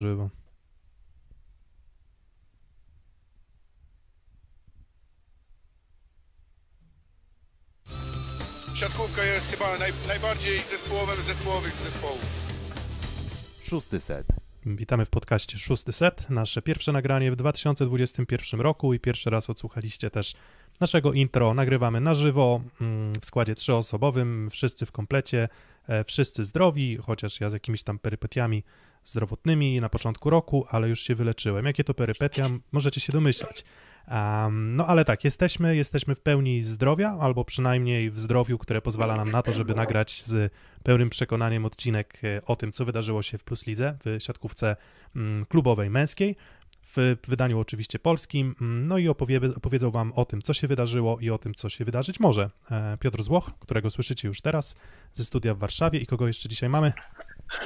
żywo. Siatkówka jest chyba naj, najbardziej zespołowym z zespołowych z zespołów. Szósty set. Witamy w podcaście Szósty Set, nasze pierwsze nagranie w 2021 roku i pierwszy raz odsłuchaliście też naszego intro. Nagrywamy na żywo mm, w składzie trzyosobowym, wszyscy w komplecie, e, wszyscy zdrowi, chociaż ja z jakimiś tam perypetiami zdrowotnymi na początku roku, ale już się wyleczyłem. Jakie to perypetia, możecie się domyślać. Um, no ale tak, jesteśmy, jesteśmy w pełni zdrowia, albo przynajmniej w zdrowiu, które pozwala nam na to, żeby nagrać z pełnym przekonaniem odcinek e, o tym, co wydarzyło się w Plus Lidze, w siatkówce mm, klubowej męskiej, w wydaniu oczywiście polskim, mm, no i opowie, opowiedzą wam o tym, co się wydarzyło i o tym, co się wydarzyć może. E, Piotr Złoch, którego słyszycie już teraz ze studia w Warszawie i kogo jeszcze dzisiaj mamy?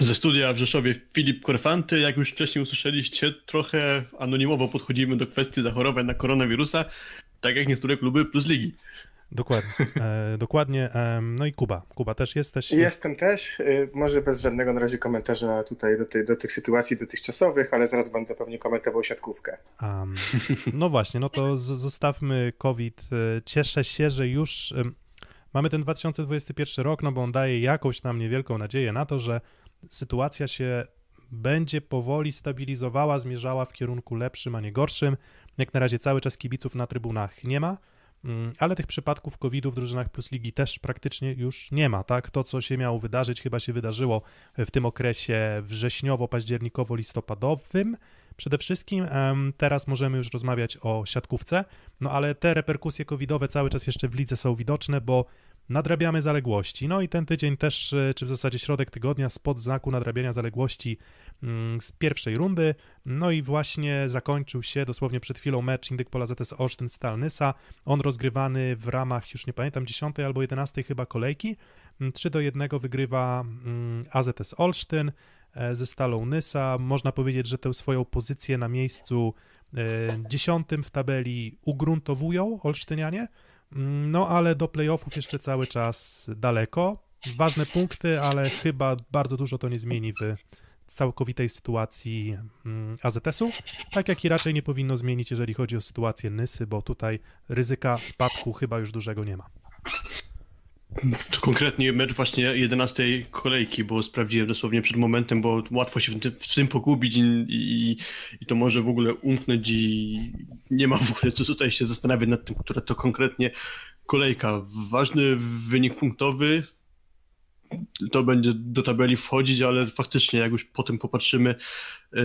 Ze studia w Rzeszowie Filip Korfanty. Jak już wcześniej usłyszeliście, trochę anonimowo podchodzimy do kwestii zachorowań na koronawirusa, tak jak niektóre kluby plus ligi. Dokładnie, e, dokładnie. E, no i Kuba. Kuba też jesteś? Jestem też, e, może bez żadnego na razie komentarza tutaj do, tej, do tych sytuacji dotychczasowych, ale zaraz będę pewnie komentował siatkówkę. Um, no właśnie, no to z, zostawmy COVID. E, cieszę się, że już mamy ten 2021 rok, no bo on daje jakąś nam niewielką nadzieję na to, że sytuacja się będzie powoli stabilizowała, zmierzała w kierunku lepszym, a nie gorszym. Jak na razie cały czas kibiców na trybunach nie ma, mm, ale tych przypadków COVID-u w drużynach Plus Ligi też praktycznie już nie ma, tak? To, co się miało wydarzyć, chyba się wydarzyło w tym okresie wrześniowo-październikowo-listopadowym. Przede wszystkim teraz możemy już rozmawiać o siatkówce, no ale te reperkusje covidowe cały czas jeszcze w lidze są widoczne, bo nadrabiamy zaległości. No i ten tydzień też, e, czy w zasadzie środek tygodnia, spod znaku nadrabiania zaległości mm, z pierwszej rundy. No i właśnie zakończył się dosłownie przed chwilą mecz Indyk Pola ZS Olsztyn Stalnysa. On rozgrywany w ramach, już nie pamiętam, 10 albo 11 chyba kolejki. 3 mm, do 1 wygrywa mm, AZS Olsztyn ze Stalą Nysa. Można powiedzieć, że tę swoją pozycję na miejscu e, dziesiątym w tabeli ugruntowują Olsztynianie. No ale do playoffów jeszcze cały czas daleko. Ważne punkty, ale chyba bardzo dużo to nie zmieni w całkowitej sytuacji mm, AZS-u, tak jak i raczej nie powinno zmienić, jeżeli chodzi o sytuację Nysy, bo tutaj ryzyka spadku chyba już dużego nie ma. To konkretnie mecz właśnie 11 kolejki, bo sprawdziłem dosłownie przed momentem, bo łatwo się w tym, w tym pogubić i, i, i, to może w ogóle umknąć i nie ma w ogóle co tutaj się zastanawiać nad tym, która to konkretnie kolejka. Ważny wynik punktowy, to będzie do tabeli wchodzić, ale faktycznie jak już potem popatrzymy e,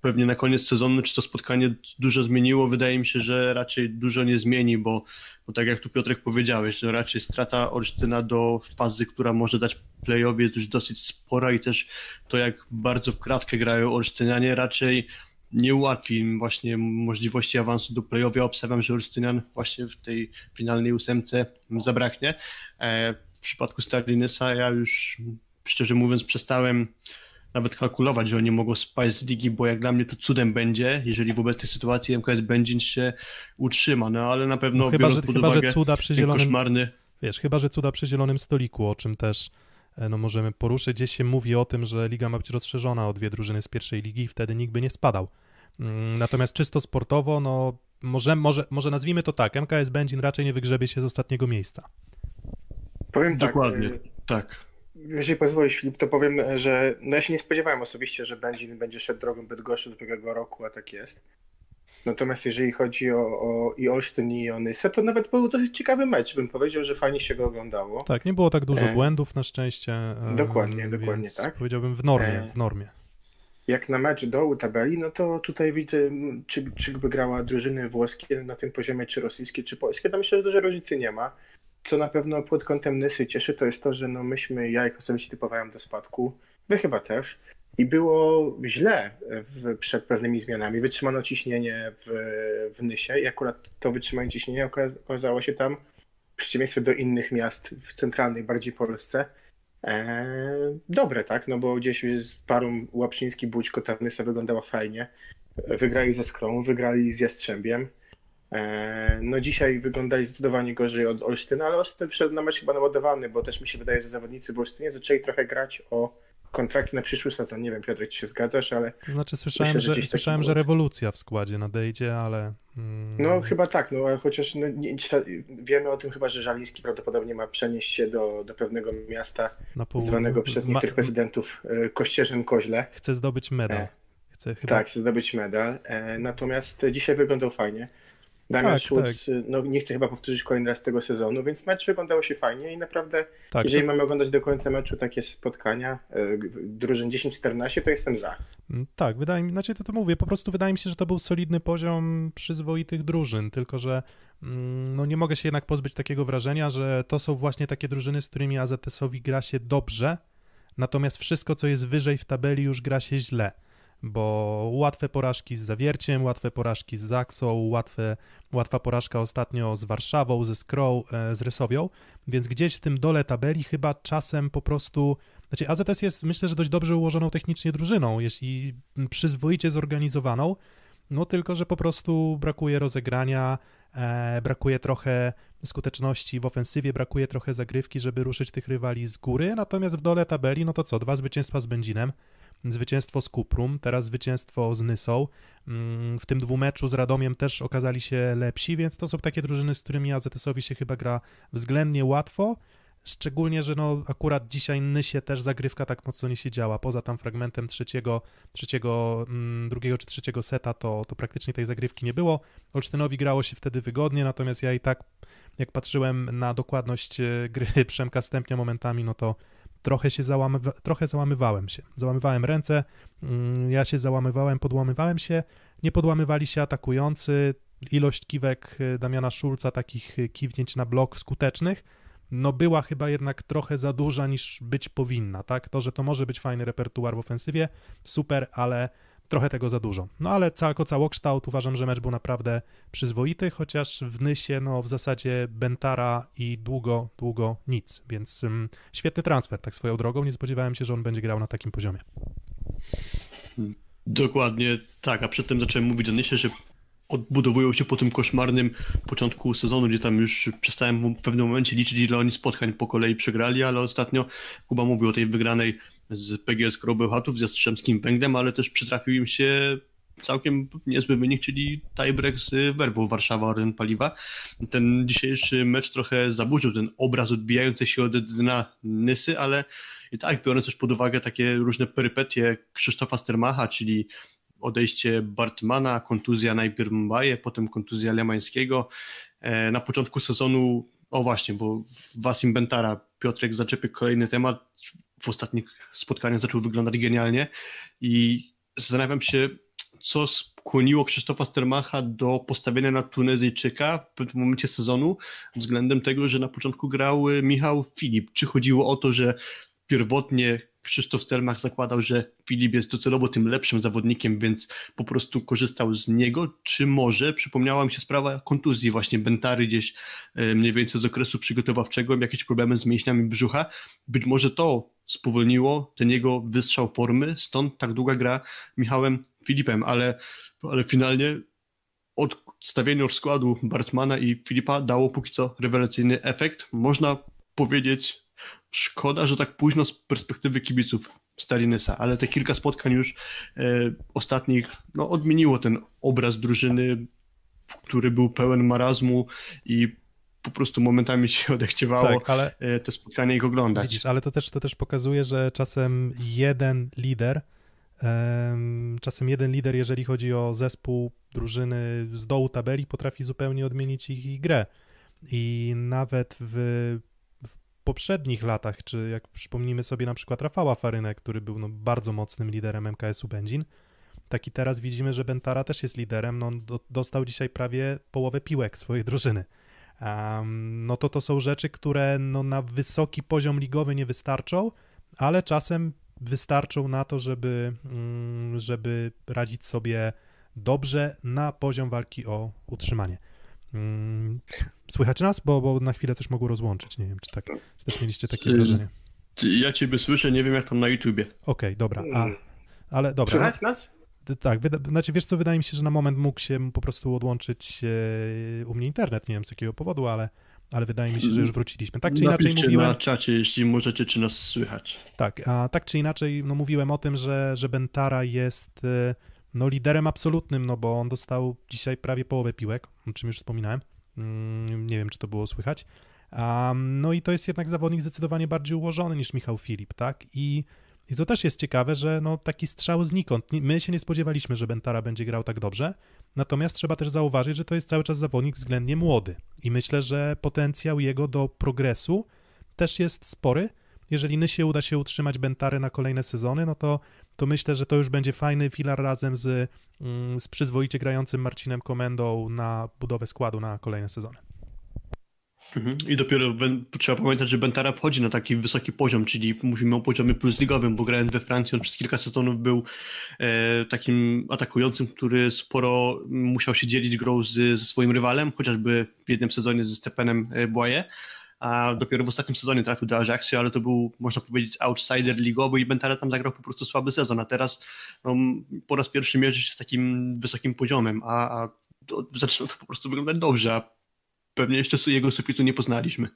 pewnie na koniec sezonu, czy to spotkanie dużo zmieniło, wydaje mi się, że raczej dużo nie zmieni, bo, bo tak jak tu Piotrek powiedziałeś, że raczej strata Olsztyna do fazy, która może dać playoff jest już dosyć spora i też to jak bardzo w kratkę grają Olsztynianie raczej nie ułatwi im właśnie możliwości awansu do playoff. Ja obstawiam, że Olsztynian właśnie w tej finalnej ósemce zabraknie. E, w przypadku Starlinysa ja już szczerze mówiąc przestałem nawet kalkulować, że oni mogą spaść z ligi, bo jak dla mnie to cudem będzie, jeżeli w obecnej sytuacji MKS Będzin się utrzyma, no ale na pewno no, chyba, że, chyba, że cuda przy zielonym, koszmarny... Wiesz, chyba, że cuda przy zielonym stoliku, o czym też e, no, możemy poruszyć. Gdzieś się mówi o tym, że liga ma być rozszerzona o dwie drużyny z pierwszej ligi i wtedy nikt by nie spadał. Mm, natomiast czysto sportowo, no może, może, może nazwijmy to tak, MKS Będzin raczej nie wygrzebie się z ostatniego miejsca. Powiem tak. Dokładnie, tak. Jeżeli pozwolisz, Filip, to powiem, że no ja się nie spodziewałem osobiście, że Będzin będzie szedł drogą Bydgoszczy do ubiegłego roku, a tak jest. Natomiast jeżeli chodzi o, o i Olsztyn i Onysę, to nawet był dosyć ciekawy mecz, bym powiedział, że fajnie się go oglądało. Tak, nie było tak dużo e... błędów na szczęście. E... Dokładnie, dokładnie tak. Powiedziałbym w normie, e... w normie. Jak na mecz dołu tabeli, no to tutaj widzę, czy, czy by grała drużyny włoskie na tym poziomie, czy rosyjskie, czy polskie. Tam myślę, że dużej różnicy nie ma co na pewno pod kątem Nysy cieszy, to jest to, że no myśmy, ja ich osobiście typowałem do spadku, wy chyba też, i było źle w, przed pewnymi zmianami. Wytrzymano ciśnienie w, w Nysie i akurat to wytrzymanie ciśnienia okazało się tam, w przeciwieństwie do innych miast w centralnej, bardziej Polsce, e, dobre, tak? No bo gdzieś z parą Łapszyński, Bućko, ta Nysa wyglądała fajnie. Wygrali ze Skrą, wygrali z Jastrzębiem. E, no dzisiaj wyglądali zdecydowanie gorzej od Olsztyna, ale Olsztyn wszedł na mecz chyba naładowany, bo też mi się wydaje, że zawodnicy w Olsztynie zaczęli trochę grać o kontrakty na przyszły sezon. Nie wiem, Piotr, czy się zgadzasz, ale... To znaczy słyszałem, Myślę, że że, słyszałem że rewolucja w składzie nadejdzie, ale... Mm, No chyba tak, no chociaż no, nie, wiemy o tym chyba, że Żaliński prawdopodobnie ma przenieść się do, do pewnego miasta zwanego przez ma- niektórych prezydentów e, Kościerzyn-Koźle. Chce zdobyć medal. E, Chce chyba... Tak, chce zdobyć medal. Natomiast dzisiaj wyglądał fajnie. Damian Tak, Schulz, no nie chcę chyba powtórzyć kolejny raz tego sezonu, więc mecz wyglądało się fajnie i naprawdę, tak, jeżeli to- mamy oglądać do końca meczu takie spotkania, e, drużyn 10-14, to jestem za. Mm, Tak, wydaje mi znaczy to, to mówię, po prostu wydaje mi się, że to był solidny poziom przyzwoitych drużyn, tylko że mm, no nie mogę się jednak pozbyć takiego wrażenia, że to są właśnie takie drużyny, z którymi AZS-owi gra się dobrze, natomiast wszystko, co jest wyżej w tabeli już gra się źle, bo łatwe porażki z Zawierciem, łatwe porażki z Zaksą, łatwe, łatwa porażka ostatnio z Warszawą, ze Skrą, e, z Rysowią, więc gdzieś w tym dole tabeli chyba czasem po prostu znaczy AZS jest myślę, że dość dobrze ułożoną technicznie drużyną, jeśli przyzwoicie zorganizowaną, no tylko, że po prostu brakuje rozegrania, e, brakuje trochę skuteczności w ofensywie, brakuje trochę zagrywki, żeby ruszyć tych rywali z góry, natomiast w dole tabeli, no to co, dwa zwycięstwa z Będzinem, zwycięstwo z Kuprum, teraz zwycięstwo z Nysą, Mm, w tym dwumeczu z Radomiem też okazali się lepsi, więc to są takie drużyny, z którymi AZS-owi się chyba gra względnie łatwo, Szczególnie, że no akurat dzisiaj Nysie też zagrywka tak mocno nie siedziała. Poza tam fragmentem trzeciego, trzeciego mm, drugiego czy trzeciego seta, to, to praktycznie tej zagrywki nie było. Olsztynowi grało się wtedy wygodnie, natomiast ja i tak, jak patrzyłem na dokładność e, gry Przemka Stępnia momentami, no to trochę się załamywa, trochę załamywałem się. Załamywałem ręce, mm, ja się załamywałem, podłamywałem się, nie podłamywali się atakujący. Ilość kiwek e, Damiana Szulca, takich e, kiwnięć na blok skutecznych, no była chyba jednak trochę za duża niż być powinna, tak? To, że to może być fajny repertuar w ofensywie, super, ale trochę tego za dużo. No ale jako całokształt uważam, że mecz był naprawdę przyzwoity, chociaż w Nysie no w zasadzie Bentara i długo, długo nic, więc ym, świetny transfer, tak swoją drogą, nie spodziewałem się, że on będzie grał na takim poziomie. Dokładnie tak, a przedtem zacząłem mówić o Nysie, że odbudowują się po tym koszmarnym początku sezonu, gdzie tam już przestałem w pewnym momencie liczyć, ile oni spotkań po kolei przegrali, ale ostatnio Kuba mówił o tej wygranej z PGS Krobełchatów, z Jastrzębskim Węglem, ale też przytrafił im się całkiem niezły wynik, czyli tiebreak z Werbą Warszawa Orlen Paliwa. Ten dzisiejszy mecz trochę zaburzył ten obraz odbijający się od dna Nysy, ale i tak biorąc też pod uwagę takie różne perypetie Krzysztofa Stermacha, czyli odejście Bartmana, kontuzja najpierw Mbaje, potem kontuzja Lemańskiego. E, Na początku sezonu, o właśnie, bo Wasim Bentara, Piotrek zaczepił kolejny temat, w ostatnich spotkaniach zaczął wyglądać genialnie i zastanawiam się, co skłoniło Krzysztofa Stermacha do postawienia na Tunezyjczyka w pewnym momencie sezonu względem tego, że na początku grał Michał Filip. Czy chodziło o to, że pierwotnie Krzysztof Stermach zakładał, że Filip jest docelowo tym lepszym zawodnikiem, więc po prostu korzystał z niego, czy może przypomniała mi się sprawa kontuzji właśnie Bentary gdzieś e, mniej więcej z okresu przygotowawczego, jakieś problemy z mięśniami brzucha. Być może to spowolniło ten jego wystrzał formy, stąd tak długa gra Michałem Filipem, ale, ale finalnie odstawienie już składu Bartmana i Filipa dało póki co rewelacyjny efekt. Można powiedzieć, szkoda, że tak późno z perspektywy kibiców Stalinysa, ale te kilka spotkań już e, ostatnich no, odmieniło ten obraz drużyny, który był pełen marazmu i po prostu momentami się odechciewało Tak, ale e, te spotkania ich oglądać. Widzisz, ale to też, to też pokazuje, że czasem jeden lider, em, czasem jeden lider, jeżeli chodzi o zespół drużyny z dołu tabeli, potrafi zupełnie odmienić ich, ich grę. I nawet w poprzednich latach, czy jak przypomnimy sobie na przykład Rafała Farynę, który był no, bardzo mocnym liderem MKS-u Będzin, tak i teraz widzimy, że Bentara też jest liderem. No, on do, dostał dzisiaj prawie połowę piłek swojej drużyny. Um, no to to są rzeczy, które no, na wysoki poziom ligowy nie wystarczą, ale czasem wystarczą na to, żeby, mm, żeby radzić sobie dobrze na poziom walki o utrzymanie. Mm, Słychać nas? Bo, bo na chwilę coś mogło rozłączyć. Nie wiem, czy tak czy też mieliście takie Y, wrażenie. Ja ciebie słyszę, nie wiem jak tam na YouTubie. Okej, dobra. A, ale dobra. Słychać nas? tak, wyda- znaczy wiesz co, wydaje mi się, że na moment mógł się po prostu odłączyć e, u mnie internet, nie wiem z jakiego powodu, ale, ale wydaje mi się, że już wróciliśmy. Tak czy inaczej Napiszcie mówiłem... na czacie, jeśli możecie, czy nas słychać. Tak, a tak czy inaczej, no mówiłem o tym, że, że Bentara jest y, no, liderem absolutnym, no bo on dostał dzisiaj prawie połowę piłek, o czym już wspominałem. Mm, Nie wiem, czy to było słychać. No i to jest jednak zawodnik zdecydowanie bardziej ułożony niż Michał Filip, tak? I, i to też jest ciekawe, że no, taki strzał znikąd. My się nie spodziewaliśmy, że Bentara będzie grał tak dobrze, natomiast trzeba też zauważyć, że to jest cały czas zawodnik względnie młody i myślę, że potencjał jego do progresu też jest spory. Jeżeli Nysie uda się utrzymać Bentarę na kolejne sezony, no to, to myślę, że to już będzie fajny filar razem z, mm, z przyzwoicie grającym Marcinem Komendą na budowę składu na kolejne sezony. Mhm. I dopiero trzeba pamiętać, że Bentara wchodzi na taki wysoki poziom, czyli mówimy o poziomie plusligowym, bo grając we Francji on przez kilka sezonów był e, takim atakującym, który sporo musiał się dzielić grą z, ze swoim rywalem, chociażby w jednym sezonie ze Stepanem e, Boye, a dopiero w ostatnim sezonie trafił do Ajaxu, ale to był, można powiedzieć, outsider ligowy i Bentara tam zagrał po prostu słaby sezon, a teraz no, po raz pierwszy mierzy się z takim wysokim poziomem, a, a to, zaczyna to po prostu wyglądać dobrze, a pewnie jeszcze jego sufitu nie poznaliśmy.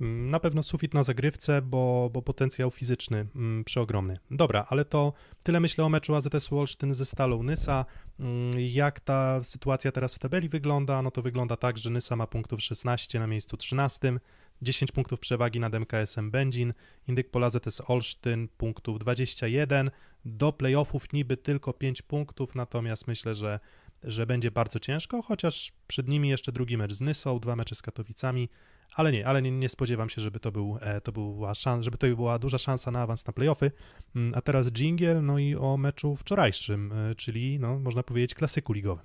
Mm, Na pewno sufit na zagrywce, bo, bo potencjał fizyczny mm, przeogromny. Dobra, ale to tyle myślę o meczu AZS Wolsztyn ze Stalą Nysa. Mm, Jak ta sytuacja teraz w tabeli wygląda? No to wygląda tak, że Nysa ma punktów 16 na miejscu 13, 10 punktów przewagi nad MKS-em Będzin, Indyk Pol AZS Olsztyn punktów 21, do playoffów niby tylko 5 punktów, natomiast myślę, że że będzie bardzo ciężko, chociaż przed nimi jeszcze drugi mecz z Nysą, dwa mecze z Katowicami, ale nie, ale nie, nie spodziewam się, żeby to, był, e, to była szans, żeby to była duża szansa na awans na playoffy. Mm, A teraz jingle, no i o meczu wczorajszym, e, czyli no, można powiedzieć klasyku ligowym.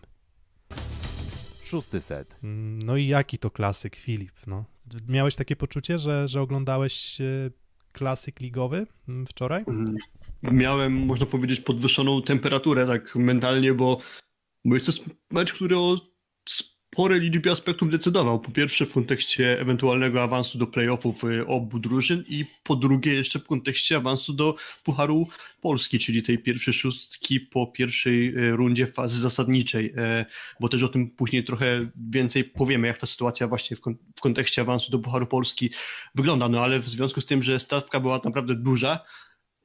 Szósty set. Mm, No i jaki to klasyk, Filip? No, miałeś takie poczucie, że, że oglądałeś e, klasyk ligowy wczoraj? Miałem, można powiedzieć, podwyższoną temperaturę tak mentalnie, bo, bo jest to mecz, który o sporej liczbie aspektów decydował. Po pierwsze w kontekście ewentualnego awansu do playoffów y, obu drużyn i po drugie jeszcze w kontekście awansu do Pucharu Polski, czyli tej pierwszej szóstki po pierwszej y, rundzie fazy zasadniczej, e, bo też o tym później trochę więcej powiemy, jak ta sytuacja właśnie w, kon- w kontekście awansu do Pucharu Polski wygląda, no ale w związku z tym, że stawka była naprawdę duża,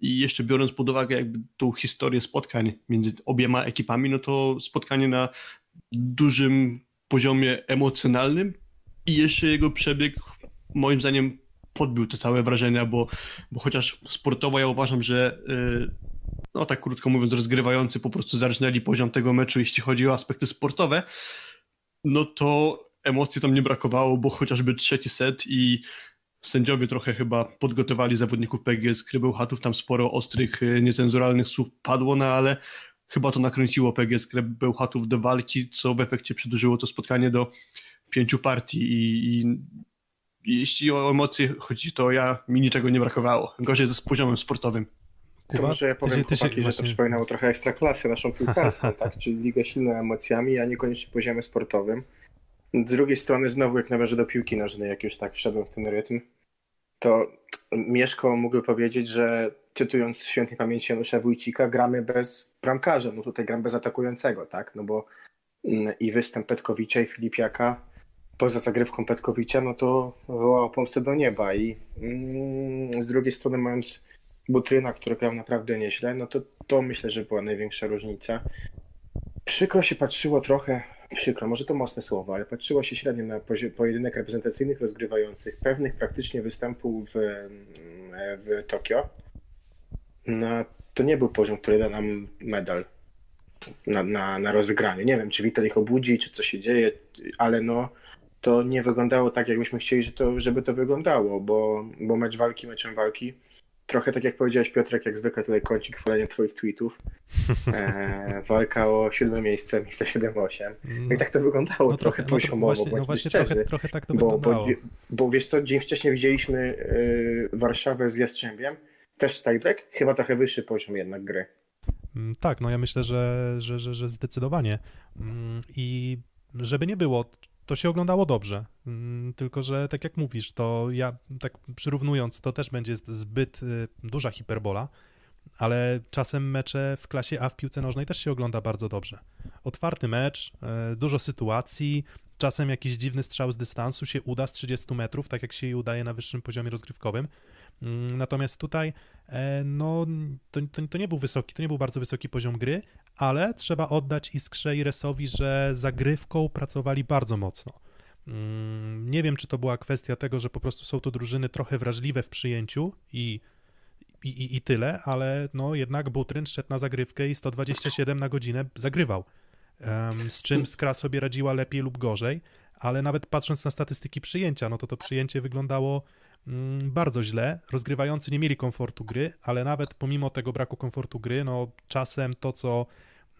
i jeszcze biorąc pod uwagę jakby tą historię spotkań między obiema ekipami, no to spotkanie na dużym poziomie emocjonalnym i jeszcze jego przebieg moim zdaniem podbił te całe wrażenia, bo, bo chociaż sportowo ja uważam, że yy, no tak krótko mówiąc rozgrywający po prostu zarżnęli poziom tego meczu, jeśli chodzi o aspekty sportowe, no to emocji tam nie brakowało, bo chociażby trzeci set i sędziowie trochę chyba podgotowali zawodników PGS Krybełchatów, tam sporo ostrych, e, niecenzuralnych słów padło, no ale chyba to nakręciło PGS Krybełchatów do walki, co w efekcie przedłużyło to spotkanie do pięciu partii i, i jeśli o emocje chodzi, to ja mi niczego nie brakowało. Gorzej z poziomem sportowym. To może ja powiem, ty się- chłopaki, że to właśnie- przypominało trochę ekstraklasę naszą piłkarską, tak? Czyli ligę silną emocjami, a niekoniecznie poziomem sportowym. Z drugiej strony znowu, jak nawiążę do piłki nożnej, jak już tak wszedłem w ten rytm, to Mieszko mógłby powiedzieć, że cytując świętej pamięci Janusza Wójcika, gramy bez bramkarza, no tutaj gram bez atakującego, tak? No bo mm, i występ Petkowicza i Filipiaka poza zagrywką Petkowicza, no to wołał pomstę do nieba i mm, z drugiej strony mając Butryna, który grał naprawdę nieźle, no to to myślę, że była największa różnica. Przykro się patrzyło trochę, przykro, może to mocne słowo, ale patrzyło się średnio na pojedynek reprezentacyjnych rozgrywających, pewnych praktycznie występów w, w Tokio. No, to nie był poziom, który da nam medal na, na, na rozegranie. Nie wiem, czy Witel ich obudzi, czy co się dzieje, ale no to nie wyglądało tak, jakbyśmy chcieli, że to, żeby to wyglądało, bo, bo mecz walki meczem walki. Trochę tak jak powiedziałeś Piotrek, jak zwykle tutaj kącik chwalenia twoich tweetów. E, walka o siódme miejsce, miejsce 7-8. No i tak to wyglądało trochę, no, poziomowo, właśnie, no właśnie szczerzy. trochę, trochę tak to Bo, wyglądało. bo, bo wiesz co, dzień wcześniej widzieliśmy y, Warszawę z Jastrzębiem, też tiebreak, chyba trochę wyższy poziom jednak gry. Mm, Tak, no ja myślę, że, że, że, że zdecydowanie. Mm, I żeby nie było, to się oglądało dobrze. Mm, Tylko, że tak jak mówisz, to ja tak przyrównując, to też będzie zbyt y, duża hiperbola, ale czasem mecze w klasie A w piłce nożnej też się ogląda bardzo dobrze. Otwarty mecz, y, dużo sytuacji, czasem jakiś dziwny strzał z dystansu się uda z 30 metrów, tak jak się udaje na wyższym poziomie rozgrywkowym. Mm, natomiast tutaj e, no, to, to, to, nie był wysoki, to nie był bardzo wysoki poziom gry, ale trzeba oddać Iskrze i Resowi, że zagrywką pracowali bardzo mocno. Mm, nie wiem, czy to była kwestia tego, że po prostu są to drużyny trochę wrażliwe w przyjęciu i, i, i tyle, ale no jednak Butryn szedł na zagrywkę i 127 na godzinę zagrywał. Z czym Skra sobie radziła lepiej lub gorzej, ale nawet patrząc na statystyki przyjęcia, no to to przyjęcie wyglądało bardzo źle. Rozgrywający nie mieli komfortu gry, ale nawet pomimo tego braku komfortu gry, no czasem to, co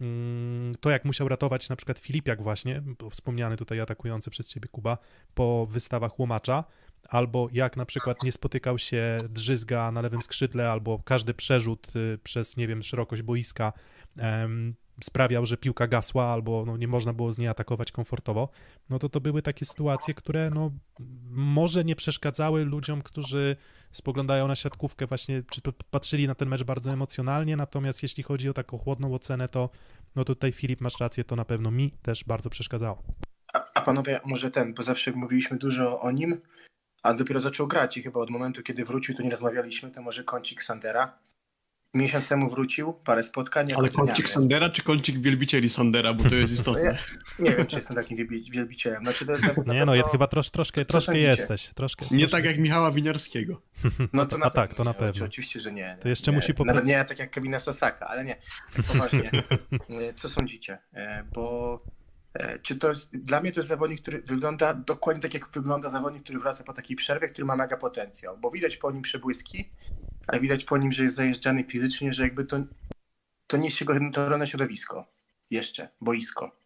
Mm, to jak musiał ratować na przykład Filipiak właśnie, wspomniany tutaj atakujący przez ciebie Kuba, po wystawach Łomacza, albo jak na przykład nie spotykał się Drzyzga na lewym skrzydle, albo każdy przerzut y, przez, nie wiem, szerokość boiska sprawiał, że piłka gasła albo no, nie można było z niej atakować komfortowo, no to to były takie sytuacje, które no, może nie przeszkadzały ludziom, którzy spoglądają na siatkówkę właśnie, czy patrzyli na ten mecz bardzo emocjonalnie, natomiast jeśli chodzi o taką chłodną ocenę, to no tutaj Filip, masz rację, to na pewno mi też bardzo przeszkadzało. A, a panowie, może ten, bo zawsze mówiliśmy dużo o nim, a dopiero zaczął grać i chyba od momentu, kiedy wrócił, to nie rozmawialiśmy, to może kącik Sandera miesiąc temu wrócił, parę spotkań. Ale kącik Sandera czy kącik wielbicieli Sandera, bo to jest istotne. nie, nie wiem, czy jestem takim wielbicielem. Znaczy, to jest nie no, chyba trosz, troszkę, troszkę jesteś. Troszkę, nie troszkę. tak jak Michała Winiarskiego. No to na A tak, to na pewno. Oczywiście, że nie. To jeszcze nie, musi popracować. Nawet nie tak jak Kevina Sasaka, ale nie. Tak poważnie. Co sądzicie? E, bo e, czy to jest, dla mnie to jest zawodnik, który wygląda dokładnie tak, jak wygląda zawodnik, który wraca po takiej przerwie, który ma mega potencjał, bo widać po nim przebłyski, ale widać po nim, że jest zajeżdżany fizycznie, że jakby to, to nie jest jego naturalne środowisko. Jeszcze, boisko.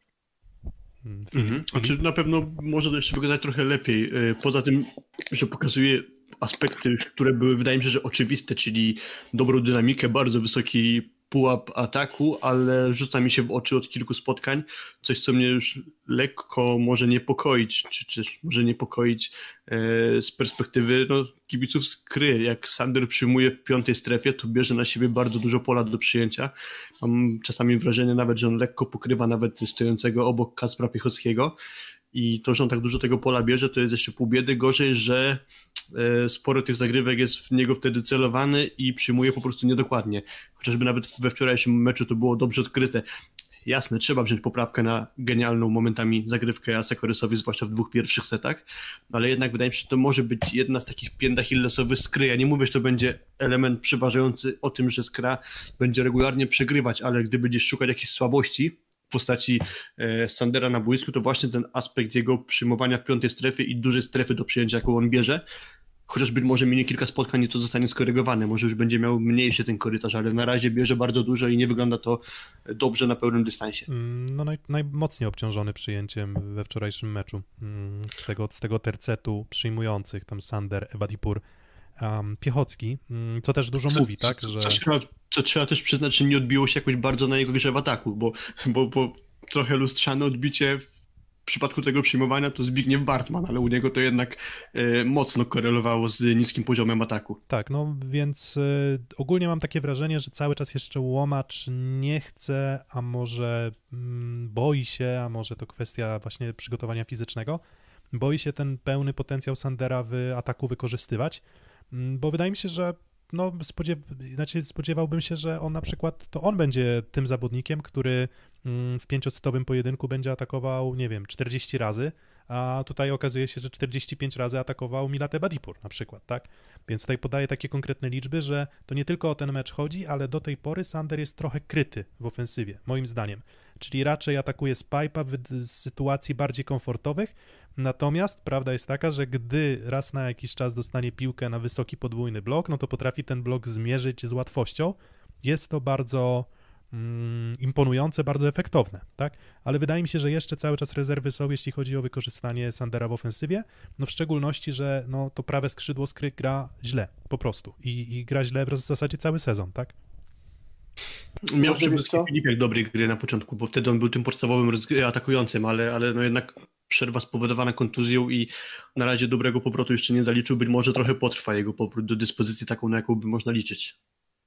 Mhm. Znaczy na pewno może to jeszcze wyglądać trochę lepiej. E, poza tym, że pokazuje aspekty, które były, wydaje mi się, że oczywiste, czyli dobrą dynamikę, bardzo wysoki pułap ataku, ale rzuca mi się w oczy od kilku spotkań coś, co mnie już lekko może niepokoić, czy też może niepokoić e, z perspektywy no, kibiców z Kry. Jak Sander przyjmuje w piątej strefie, to bierze na siebie bardzo dużo pola do przyjęcia. Mam czasami wrażenie nawet, że on lekko pokrywa nawet stojącego obok Kacpra Piechockiego i to, że on tak dużo tego pola bierze, to jest jeszcze pół biedy. Gorzej, że e, sporo tych zagrywek jest w niego wtedy celowany i przyjmuje po prostu niedokładnie. Chociażby nawet we wczorajszym meczu to było dobrze odkryte. Jasne, trzeba wziąć poprawkę na genialną momentami zagrywkę Asekorysowi, zwłaszcza w dwóch pierwszych setach, ale jednak wydaje mi się, że to może być jedna z takich pięt achillesowych skry. Ja nie mówię, że to będzie element przeważający o tym, że skra będzie regularnie przegrywać, ale gdy będziesz szukać jakichś słabości, postaci e, Sandera na boisku, to właśnie ten aspekt jego przyjmowania w piątej strefie i dużej strefy do przyjęcia, jaką on bierze, chociaż być może minie kilka spotkań i to zostanie skorygowane, może już będzie miał mniejszy ten korytarz, ale na razie bierze bardzo dużo i nie wygląda to dobrze na pełnym dystansie. Mm, no naj, najmocniej obciążony przyjęciem we wczorajszym meczu mm, z tego, z tego tercetu przyjmujących, tam Sander, Ebadipur, um, Piechocki, mm, co też dużo co, mówi, tak? Że... Co, co trzeba też przyznać, że nie odbiło się jakoś bardzo na jego grze w ataku, bo, bo, bo trochę lustrzane odbicie w przypadku tego przyjmowania to Zbigniew Bartman, ale u niego to jednak e, mocno korelowało z niskim poziomem ataku. Tak, no więc e, ogólnie mam takie wrażenie, że cały czas jeszcze Łomacz nie chce, a może mm, boi się, a może to kwestia właśnie przygotowania fizycznego, boi się ten pełny potencjał Sandera w ataku wykorzystywać. Mm, bo wydaje mi się, że no, spodziew znaczy spodziewałbym się, że on na przykład, to on będzie tym zawodnikiem, który mm, w pięciosetowym pojedynku będzie atakował, nie wiem, 40 razy, a tutaj okazuje się, że 45 razy atakował Milate Badipur na przykład, tak? Więc tutaj podaję takie konkretne liczby, że to nie tylko o ten mecz chodzi, ale do tej pory Sander jest trochę kryty w ofensywie, moim zdaniem. Czyli raczej atakuje z pipe'a w sytuacji bardziej komfortowych, Natomiast prawda jest taka, że gdy raz na jakiś czas dostanie piłkę na wysoki podwójny blok, no to potrafi ten blok zmierzyć z łatwością. Jest to bardzo imponujące, bardzo efektowne, tak? Ale wydaje mi się, że jeszcze cały czas rezerwy są, jeśli chodzi o wykorzystanie Sandera w ofensywie, no w szczególności, że no, to prawe skrzydło skry gra źle, po I, i gra źle w zasadzie cały sezon, tak? Miał Filip jak dobrej gry na początku, bo wtedy on był tym podstawowym atakującym, ale, ale no jednak przerwa spowodowana kontuzją i na razie dobrego powrotu jeszcze nie zaliczył. Być może trochę potrwa jego powrót do dyspozycji taką, na jaką by można liczyć.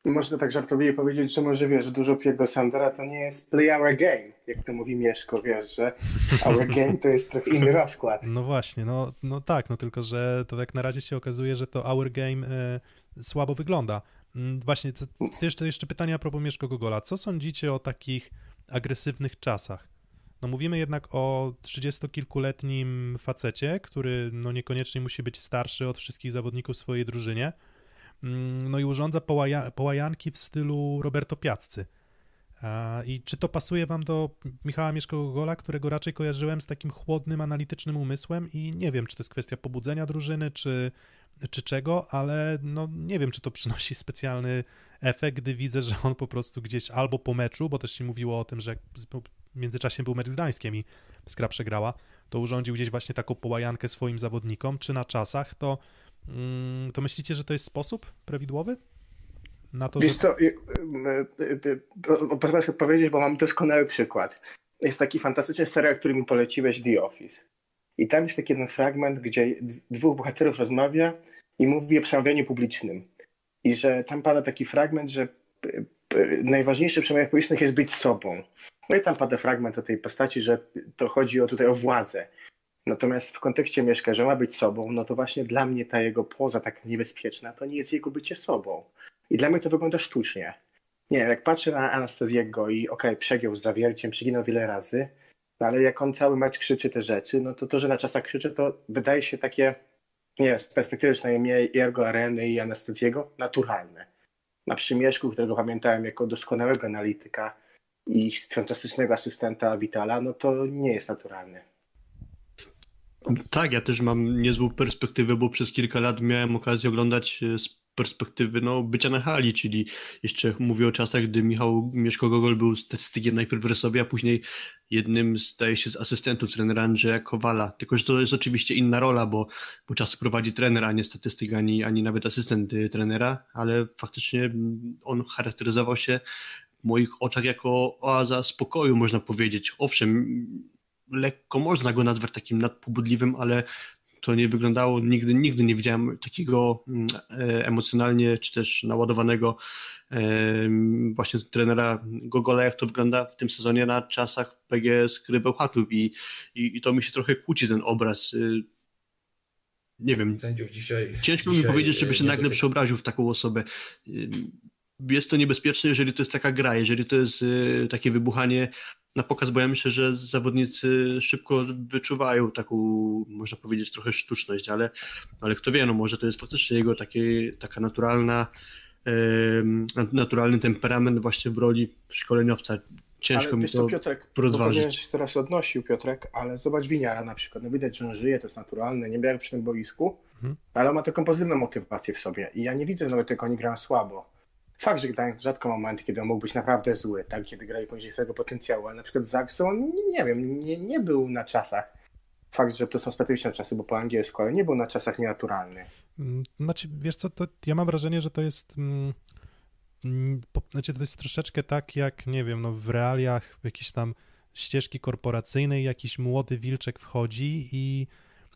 Można tak żartobliwie powiedzieć, że może wiesz, dużo piek do Sandera to nie jest play our game, jak to mówi Mieszko, wiesz, że our game to jest trochę inny rozkład. No właśnie, no, no tak, no tylko, że to jak na razie się okazuje, że to our game y, słabo wygląda. Mm, właśnie, to, to jeszcze, jeszcze pytanie a propos Mieszko Gogola. Co sądzicie o takich agresywnych czasach? No mówimy jednak o trzydziestokilkuletnim facecie, który no niekoniecznie musi być starszy od wszystkich zawodników w swojej drużynie, no i urządza połaja, połajanki w stylu Roberto Piazzy. I czy to pasuje wam do Michała Mieszko-Gogola, którego raczej kojarzyłem z takim chłodnym, analitycznym umysłem i nie wiem, czy to jest kwestia pobudzenia drużyny, czy, czy czego, ale no nie wiem, czy to przynosi specjalny efekt, gdy widzę, że on po prostu gdzieś albo po meczu, bo też się mówiło o tym, że w międzyczasie był mecz z Gdańskiem i Skra przegrała, to urządził gdzieś właśnie taką połajankę swoim zawodnikom, czy na czasach, to, mm, to myślicie, że to jest sposób prawidłowy? Na to, Wiesz że... co, pozwolę sobie powiedzieć, bo mam doskonały przykład. Jest taki fantastyczny serial, który mi poleciłeś, The Office. I tam jest taki jeden fragment, gdzie dwóch bohaterów rozmawia i mówi o przemawianiu publicznym. I że tam pada taki fragment, że najważniejsze w przemawianiach publicznych jest być sobą. No i tam pada fragment o tej postaci, że to chodzi o tutaj o władzę. Natomiast w kontekście Mieszka, że ma być sobą, no to właśnie dla mnie ta jego poza tak niebezpieczna, to nie jest jego bycie sobą. I dla mnie to wygląda sztucznie. Nie wiem, jak patrzę na Anastazjego i okej, okay, przegiął z zawierciem, przeginął wiele razy, no ale jak on cały mecz krzyczy te rzeczy, no to to, że na czasach krzyczy, to wydaje się takie, nie wiem, z perspektywy przynajmniej Ergo Areny i Anastazjego, naturalne. Na Przymieszku, którego pamiętałem jako doskonałego analityka, i fantastycznego asystenta Vitala, no to nie jest naturalny. Tak, ja też mam niezłą perspektywę, bo przez kilka lat miałem okazję oglądać e, z perspektywy no, bycia na hali, czyli jeszcze mówię o czasach, gdy Michał Mieszko-Gogol był statystykiem najpierw w a później jednym, zdaje się, z asystentów trenera Andrzeja Kowala. Tylko, że to jest oczywiście inna rola, bo, bo czas prowadzi trener, a nie statystyk, ani, ani nawet asystent y, trenera, ale faktycznie on charakteryzował się w moich oczach jako oaza spokoju, można powiedzieć. Owszem, lekko można go nazwać takim nadpobudliwym, ale to nie wyglądało, nigdy, nigdy nie widziałem takiego mm, e, emocjonalnie czy też naładowanego e, właśnie trenera Gogola, jak to wygląda w tym sezonie na czasach PGS Krybeł Chatów i, i, i to mi się trochę kłóci ten obraz y, nie wiem. Dzisiaj, Ciężko dzisiaj mi powiedzieć, żeby się nagle przeobraził w taką osobę. Y, jest to niebezpieczne, jeżeli to jest taka gra, jeżeli to jest y, takie wybuchanie na pokaz, bo ja myślę, że zawodnicy szybko wyczuwają taką, można powiedzieć, trochę sztuczność, ale, ale kto wie, no może to jest faktycznie jego takie, taka naturalna, naturalny temperament właśnie w roli szkoleniowca. Ciężko ale mi to, to Piotrek, rozważyć. się teraz odnosił, Piotrek, ale zobacz Winiara na przykład. No widać, że on żyje, to jest naturalne, nie biega przy tym boisku, mhm. ale ma taką pozytywną motywację w sobie. I ja nie widzę nawet tego, oni grają słabo. Fakt, że Gdańsk rzadko ma momenty, kiedy on mógł być naprawdę zły, tak, kiedy grają poniżej swojego potencjału, ale na przykład Zaxo, on, nie wiem, nie, nie był na czasach. Fakt, że to są specyficzne czasy, bo po angielsku, ale nie był na czasach nienaturalny. Mm, znaczy, wiesz co, to ja mam wrażenie, że to jest... Mm, mm, znaczy, to jest troszeczkę tak, jak, nie wiem, no w realiach jakiejś tam ścieżki korporacyjnej jakiś młody wilczek wchodzi i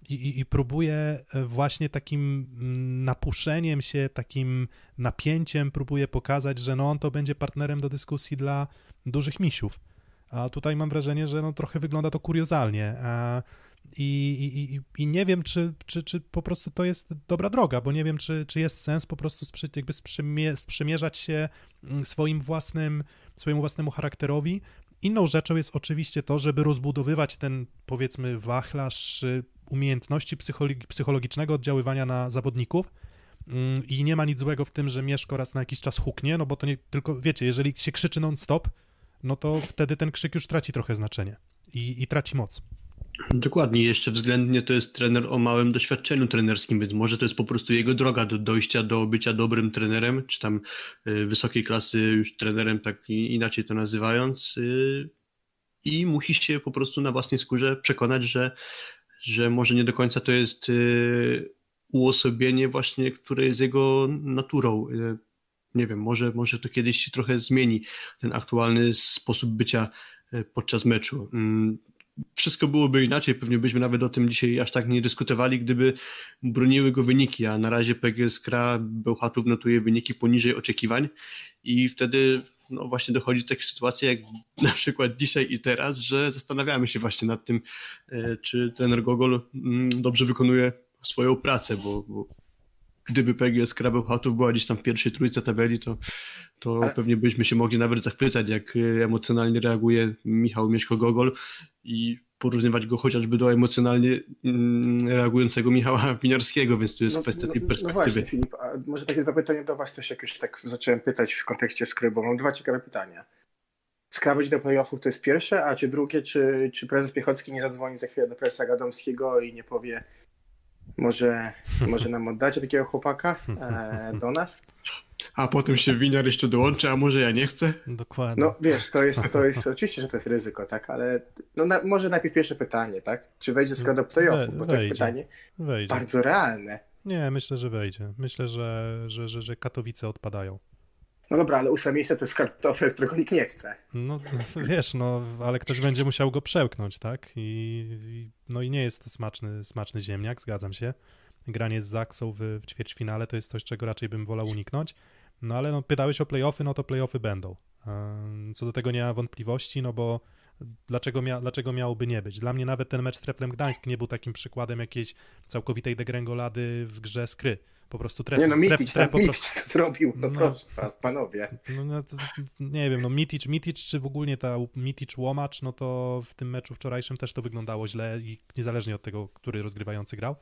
i, i próbuje właśnie takim mm, napuszeniem się, takim napięciem próbuje pokazać, że no on to będzie partnerem do dyskusji dla dużych misiów. A tutaj mam wrażenie, że no trochę wygląda to kuriozalnie. I, i, I nie wiem, czy, czy, czy po prostu to jest dobra droga, bo nie wiem, czy, czy jest sens po prostu sprzy, jakby sprzymierzać się mm, swoim własnym, swojemu własnemu charakterowi. Inną rzeczą jest oczywiście to, żeby rozbudowywać ten, powiedzmy, wachlarz y, umiejętności psychologicznego oddziaływania na zawodników. Mm, I nie ma nic złego w tym, że Mieszko raz na jakiś czas huknie, no bo to nie tylko, wiecie, jeżeli się krzyczy non-stop, no to wtedy ten krzyk już traci trochę znaczenie i, i traci moc. Dokładnie, jeszcze względnie to jest trener o małym doświadczeniu trenerskim, więc może to jest po prostu jego droga do dojścia do bycia dobrym trenerem, czy tam y, wysokiej klasy już trenerem, tak inaczej to nazywając. Y, I musi się po prostu na własnej skórze przekonać, że że może nie do końca to jest y, uosobienie właśnie, które jest jego naturą. Nie wiem, może, może to kiedyś trochę zmieni, ten aktualny sposób bycia podczas meczu. Wszystko byłoby inaczej, pewnie byśmy nawet o tym dzisiaj aż tak nie dyskutowali, gdyby broniły go wyniki, a na razie PGS Kra Bełchatów notuje wyniki poniżej oczekiwań i wtedy no właśnie dochodzi do takich sytuacji jak na przykład dzisiaj i teraz, że zastanawiamy się właśnie nad tym, e, czy trener Gogol mm, dobrze wykonuje swoją pracę, bo, bo gdyby PGS Krabełchatów była gdzieś tam w pierwszej trójce tabeli, to, to Ale... pewnie byśmy się mogli nawet zachwycać, jak e, emocjonalnie reaguje Michał Mieszko-Gogol i porównywać go chociażby do emocjonalnie mm, reagującego Michała Piniarskiego, więc tu jest no, kwestia tej perspektywy. No właśnie, Filip, a może takie zapytanie do Was też, jak już tak zacząłem pytać w kontekście skry, bo mam dwa ciekawe pytania. Skra do playoffów to jest pierwsze, a czy drugie, czy, czy prezes Piechocki nie zadzwoni za chwilę do prezesa Gadomskiego i nie powie, może, może nam oddacie takiego chłopaka e, do nas? A potem się winiar jeszcze dołączy, a może ja nie chcę? Dokładnie. No wiesz, to jest, to jest oczywiście, że to jest ryzyko, tak, ale no, na, może najpierw pierwsze pytanie, tak? Czy wejdzie skoro do playoffu, bo to jest pytanie wejdzie. bardzo realne. Nie, myślę, że wejdzie. Myślę, że, że, że, że Katowice odpadają. No dobra, ale ósme miejsce to jest kartofel, którego nikt nie chce. No wiesz, no, ale ktoś będzie musiał go przełknąć, tak? I, no i nie jest to smaczny, smaczny ziemniak, zgadzam się. Granie z Zaksą w, w ćwierćfinale to jest coś, czego raczej bym wolał uniknąć. No ale no, pytałeś o playoffy, no to playoffy będą. Co do tego nie ma wątpliwości, no bo dlaczego, mia, dlaczego miałoby nie być? Dla mnie nawet ten mecz z Treflem Gdańsk nie był takim przykładem jakiejś całkowitej degrengolady w grze skry po prostu tref. Nie no, Mitic, tref, tref, to zrobił, no, no proszę was, panowie. No, no to, nie wiem, no Mitic, Mitic czy w ogóle ta Mitic Łomacz, no to w tym meczu wczorajszym też to wyglądało źle i niezależnie od tego, który rozgrywający grał.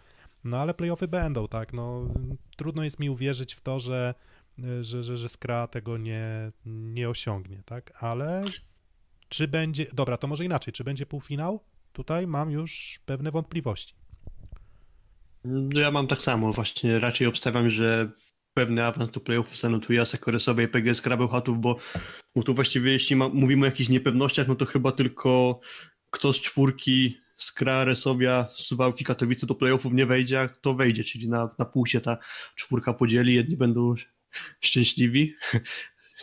No ale playoffy będą, tak, no trudno jest mi uwierzyć w to, że że, że, że Skra tego nie, nie osiągnie, tak, ale czy będzie, dobra, to może inaczej, czy będzie półfinał? Tutaj mam już pewne wątpliwości. No ja mam tak samo, właśnie raczej obstawiam, że pewny awans do playoffów zanotuje Asakoresowej i PGS Krabełchatów, bo, bo tu właściwie jeśli ma, mówimy o jakichś niepewnościach, no to chyba tylko kto z czwórki Skra, Resowia, Suwałki, Katowice do playoffów nie wejdzie, a kto wejdzie, czyli na, na pół się ta czwórka podzieli, jedni będą szczęśliwi,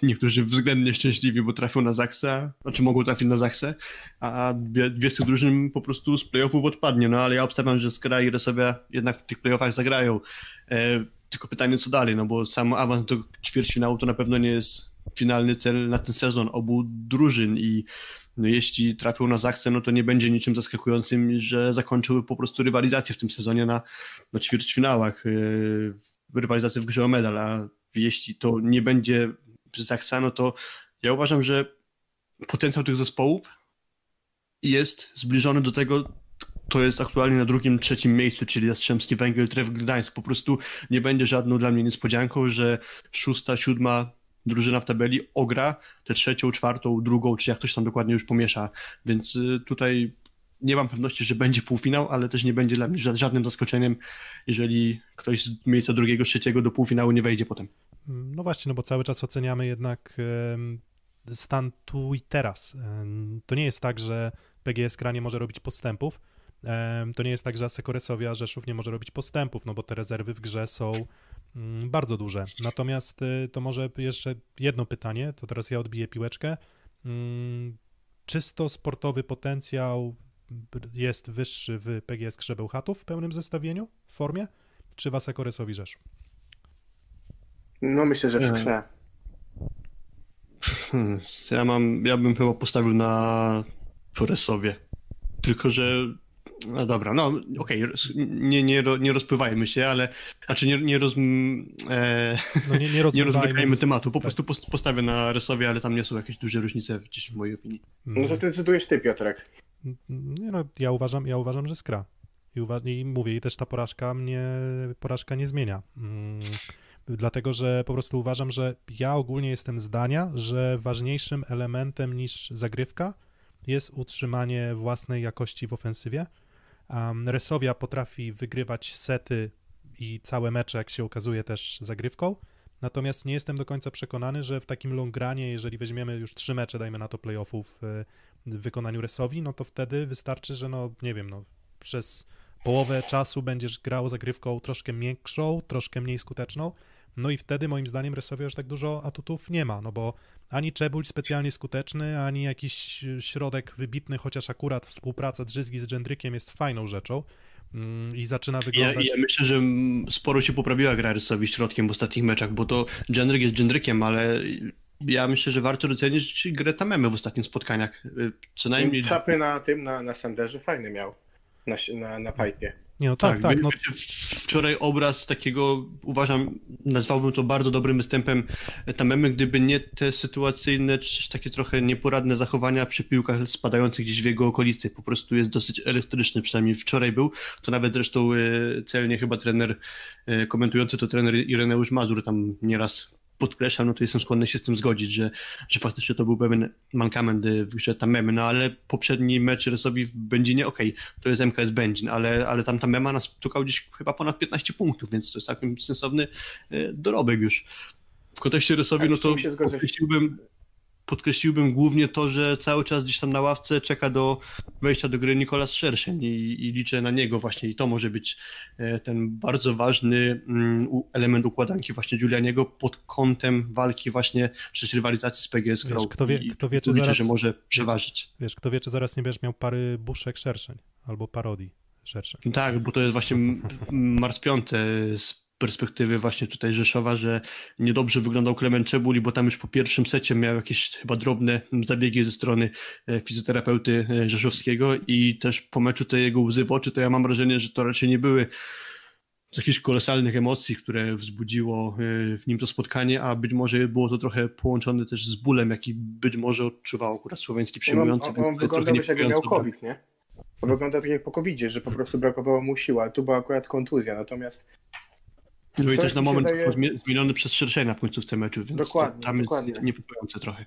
niektórzy względnie szczęśliwi, bo trafią na Zaksa, znaczy mogą trafić na Zaksę, a dwie, dwie z tych drużyn po prostu z playoffów odpadnie, no ale ja obstawiam, że Skra i Resowia jednak w tych playoffach zagrają. E, tylko pytanie, co dalej, no bo sam awans do ćwierćfinału to na pewno nie jest finalny cel na ten sezon obu drużyn i no jeśli trafią na Zaksę, no to nie będzie niczym zaskakującym, że zakończyły po prostu rywalizację w tym sezonie na, na ćwierćfinałach, yy, rywalizację w grze o medal, a jeśli to nie będzie Zaksa, no to ja uważam, że potencjał tych zespołów jest zbliżony do tego, to jest aktualnie na drugim, trzecim miejscu, czyli Jastrzębski Węgiel, Tref Gdańsk. Po prostu nie będzie żadną dla mnie niespodzianką, że szósta, siódma drużyna w tabeli ogra tę trzecią, czwartą, drugą, czy jak ktoś tam dokładnie już pomiesza. Więc y, tutaj nie mam pewności, że będzie półfinał, ale też nie będzie dla mnie żadnym zaskoczeniem, jeżeli ktoś z miejsca drugiego, trzeciego do półfinału nie wejdzie potem. No właśnie, no bo cały czas oceniamy jednak stan tu i teraz. To nie jest tak, że PGS Kra nie może robić postępów. To nie jest tak, że Asekoresowia Rzeszów nie może robić postępów, no bo te rezerwy w grze są mm, bardzo duże. Natomiast y, to może jeszcze jedno pytanie, to teraz ja odbiję piłeczkę. Mm, czysto sportowy potencjał jest wyższy w PGS Krzebełchatów w pełnym zestawieniu, w formie, czy w Asekoresowi Rzeszów? No myślę, że w skrze. Hmm, ja mam, ja bym chyba postawił na Foresowie. Tylko, że no dobra, no okej, okay, nie, nie, nie rozpływajmy się, ale znaczy nie, nie, roz, e, no nie, nie, nie rozmykajmy tematu, po tak. prostu postawię na Resowie, ale tam nie są jakieś duże różnice gdzieś w mojej opinii. No to ty decydujesz ty, Piotrek. Nie no, ja uważam, ja uważam, że skra. I, uwa- I mówię, i też ta porażka mnie, porażka nie zmienia. Mm dlatego że po prostu uważam, że ja ogólnie jestem zdania, że ważniejszym elementem niż zagrywka jest utrzymanie własnej jakości w ofensywie. Um, Resowia potrafi wygrywać sety i całe mecze, jak się okazuje, też zagrywką. Natomiast nie jestem do końca przekonany, że w takim longranie, jeżeli weźmiemy już trzy mecze, dajmy na to playoffów w wykonaniu Resowi, no to wtedy wystarczy, że no nie wiem, no przez połowę czasu będziesz grał zagrywką troszkę miększą, troszkę mniej skuteczną, no i wtedy moim zdaniem Resowia już tak dużo atutów nie ma, no bo ani Czebul specjalnie skuteczny, ani jakiś środek wybitny, chociaż akurat współpraca Drzyzgi z Dżendrykiem jest fajną rzeczą mm, i zaczyna Ja, wyglądać... ja myślę, że sporo się poprawiła gra Rysowi środkiem w ostatnich meczach, bo to Gendryk jest Gendrykiem, ale ja myślę, że warto docenić grę Tamemy w ostatnich spotkaniach. Y, Co najmniej... Czapy na tym, na, na Sanderze fajny miał. Na, na, na pipe. Nie, no tak, tak, no, Wczoraj obraz takiego, uważam, nazwałbym to bardzo dobrym występem Tamemy, gdyby nie te sytuacyjne, czy takie trochę nieporadne zachowania przy piłkach spadających gdzieś w jego okolicy. Po prostu jest dosyć elektryczny, przynajmniej wczoraj był. To nawet zresztą e, celnie chyba trener e, komentujący to trener Ireneusz Mazur tam nieraz podkreślam, no to jestem skłonny się z tym zgodzić, że, że faktycznie to był pewien mankament w grze Tamemy, no ale poprzedni mecz Resowi w Będzinie, okej, okay, to jest MKS Będzin, ale, ale tam Tamema nas szukał gdzieś chyba ponad 15 punktów, więc to jest całkiem sensowny e, dorobek już. W kontekście Resowi, no to podkreśliłbym, podkreśliłbym głównie to, że cały czas gdzieś tam na ławce czeka do wejścia do gry Nikolas Szerszeń i, i liczę na niego właśnie i to może być e, ten bardzo ważny mm, element układanki właśnie Giulianiego pod kątem walki właśnie czy rywalizacji z PGS Crow. Kto wie, kto wie czy liczę, zaraz, że może przeważyć. Wiesz, kto wie, czy zaraz nie będziesz miał pary buszek Szerszeń albo parodii Szerszeń. Tak, bo to jest właśnie martwiące z perspektywy właśnie tutaj Rzeszowa, że niedobrze wyglądał Klement Czebuli, bo tam już po pierwszym secie miał jakieś chyba drobne zabiegi ze strony e, fizjoterapeuty e, Rzeszowskiego i też po meczu te jego łzy w oczy, to ja mam wrażenie, że to raczej nie były z jakichś kolosalnych emocji, które wzbudziło e, w nim to spotkanie, a być może było to trochę połączone też z bólem, jaki być może odczuwał akurat słoweński przyjmujący. No, on, on wyglądał jakby miał COVID, nie? On wygląda tak jak po covid że po prostu brakowało mu siły, ale tu była akurat kontuzja, natomiast no i też na moment daje... zmieniony przez szerszej na końcówce meczu, więc dokładnie, tam dokładnie. jest niepokojące trochę.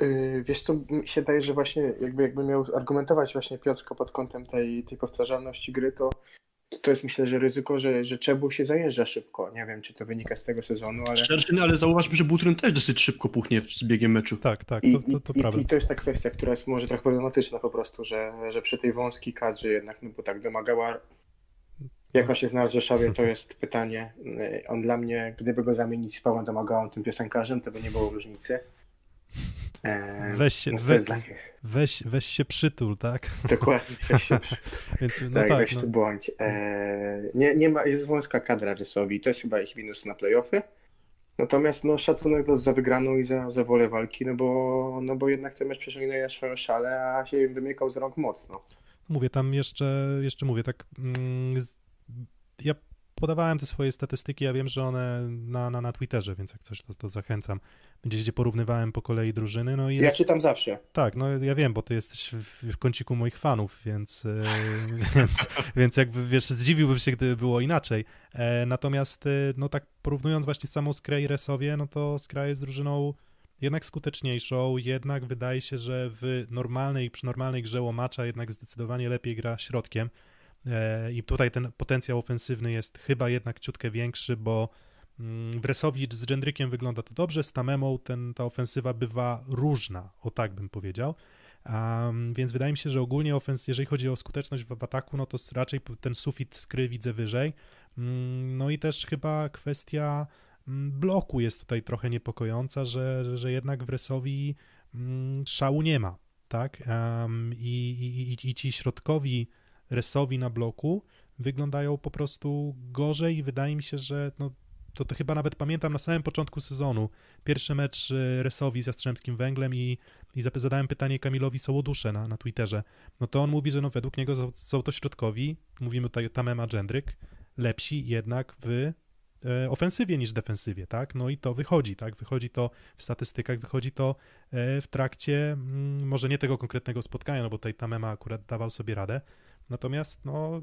Yy, wiesz co, mi się daje, że właśnie jakby, jakby miał argumentować właśnie Piotrko pod kątem tej, tej powtarzalności gry, to to jest myślę, że ryzyko, że, że Czebu się zajeżdża szybko. Nie wiem, czy to wynika z tego sezonu, ale... Ale zauważmy, że Butryn też dosyć szybko puchnie z biegiem meczu. Tak, tak, to, to, to, I, prawda. I, to jest ta kwestia, która jest może trochę problematyczna po prostu, że, że przy tej wąskiej kadrze jednak, no bo tak domagała jak on się znalazł w Rzeszowie, to jest pytanie. On dla mnie, gdyby go zamienić z Pawłem Domagałą, tym piosenkarzem, to by nie było różnicy. Eee, weź się, no we, dla... weź, weź się przytul, tak? Dokładnie, weź się przytul. Więc, no tak, tak, weź no. tu bądź. Eee, nie, nie ma, jest wąska kadra rysowi, to jest chyba ich minus na playoffy. Natomiast no, szacunek za wygraną i za, za wolę walki, no bo, no bo jednak ten mecz przeciągnęli swoją szalę, a się wymykał z rąk mocno. Mówię, tam jeszcze, jeszcze mówię, tak mm, ja podawałem te swoje statystyki, ja wiem, że one na, na, na Twitterze, więc jak coś, to, to zachęcam. Gdzieś, gdzie porównywałem po kolei drużyny. No i jest... Ja czytam zawsze. Tak, no ja wiem, bo ty jesteś w, w kąciku moich fanów, więc, e, więc, więc jakby, wiesz, zdziwiłbym się, gdyby było inaczej. E, natomiast, e, no tak porównując właśnie samą Skrę i Resowie, no to Skra jest drużyną jednak skuteczniejszą, jednak wydaje się, że w normalnej, przy normalnej grze łomacza jednak zdecydowanie lepiej gra środkiem. I tutaj ten potencjał ofensywny jest chyba jednak ciutkę większy, bo mm, w Resowi z Gendrykiem wygląda to dobrze, z Tamemą ten, ta ofensywa bywa różna, o tak bym powiedział. Um, więc wydaje mi się, że ogólnie ofens, jeżeli chodzi o skuteczność w, w, ataku, no to raczej ten sufit skry widzę wyżej. Um, no i też chyba kwestia um, bloku jest tutaj trochę niepokojąca, że, że, jednak w Resowi szału nie ma, tak? I, i, i ci środkowi resowi na bloku wyglądają po prostu gorzej i wydaje mi się, że no, to, to chyba nawet pamiętam na samym początku sezonu, pierwszy mecz e, Resowi z Jastrzębskim Węglem i, i zadałem pytanie Kamilowi Sołodusze na, na Twitterze, no to on mówi, że no według niego są, są to środkowi, mówimy tutaj o Tamema Dżendryk, lepsi jednak w e, ofensywie niż defensywie, tak? No i to wychodzi, tak? Wychodzi to w statystykach, wychodzi to e, w trakcie, mm, może nie tego konkretnego spotkania, no bo tutaj Tamema akurat dawał sobie radę, Natomiast no,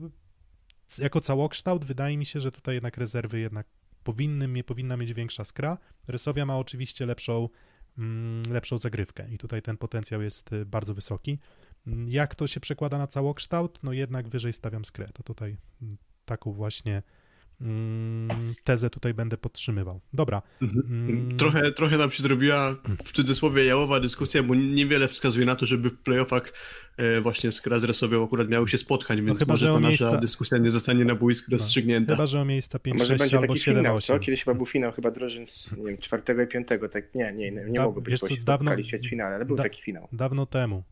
jako całokształt wydaje mi się, że tutaj jednak rezerwy jednak powinny, powinna mieć większa skra. Rysowia ma oczywiście lepszą, mm, lepszą zagrywkę i tutaj ten potencjał jest y, bardzo wysoki. Mm, jak to się przekłada na całokształt? No jednak wyżej stawiam skrę. To tutaj mm, taką właśnie tezę tutaj będę podtrzymywał. Dobra. Mhm. Mm. Trochę, trochę nam się zrobiła w cudzysłowie jałowa dyskusja, bo niewiele wskazuje na to, żeby w playoffach e, właśnie z Resowią akurat miały się spotkać, więc No chyba, może że ta o nasza miejsca- dyskusja nie zostanie na boisku rozstrzygnięta. Chyba, że o miejsca A 5, może 6 będzie albo taki 7, finał, co? 8. Kiedyś chyba był finał chyba drużyn z nie wiem, czwartego i piątego, tak nie, nie, nie, nie Da- mogło być, co, się dawno- ćwierćfinale, ale był da- taki finał. Dawno temu.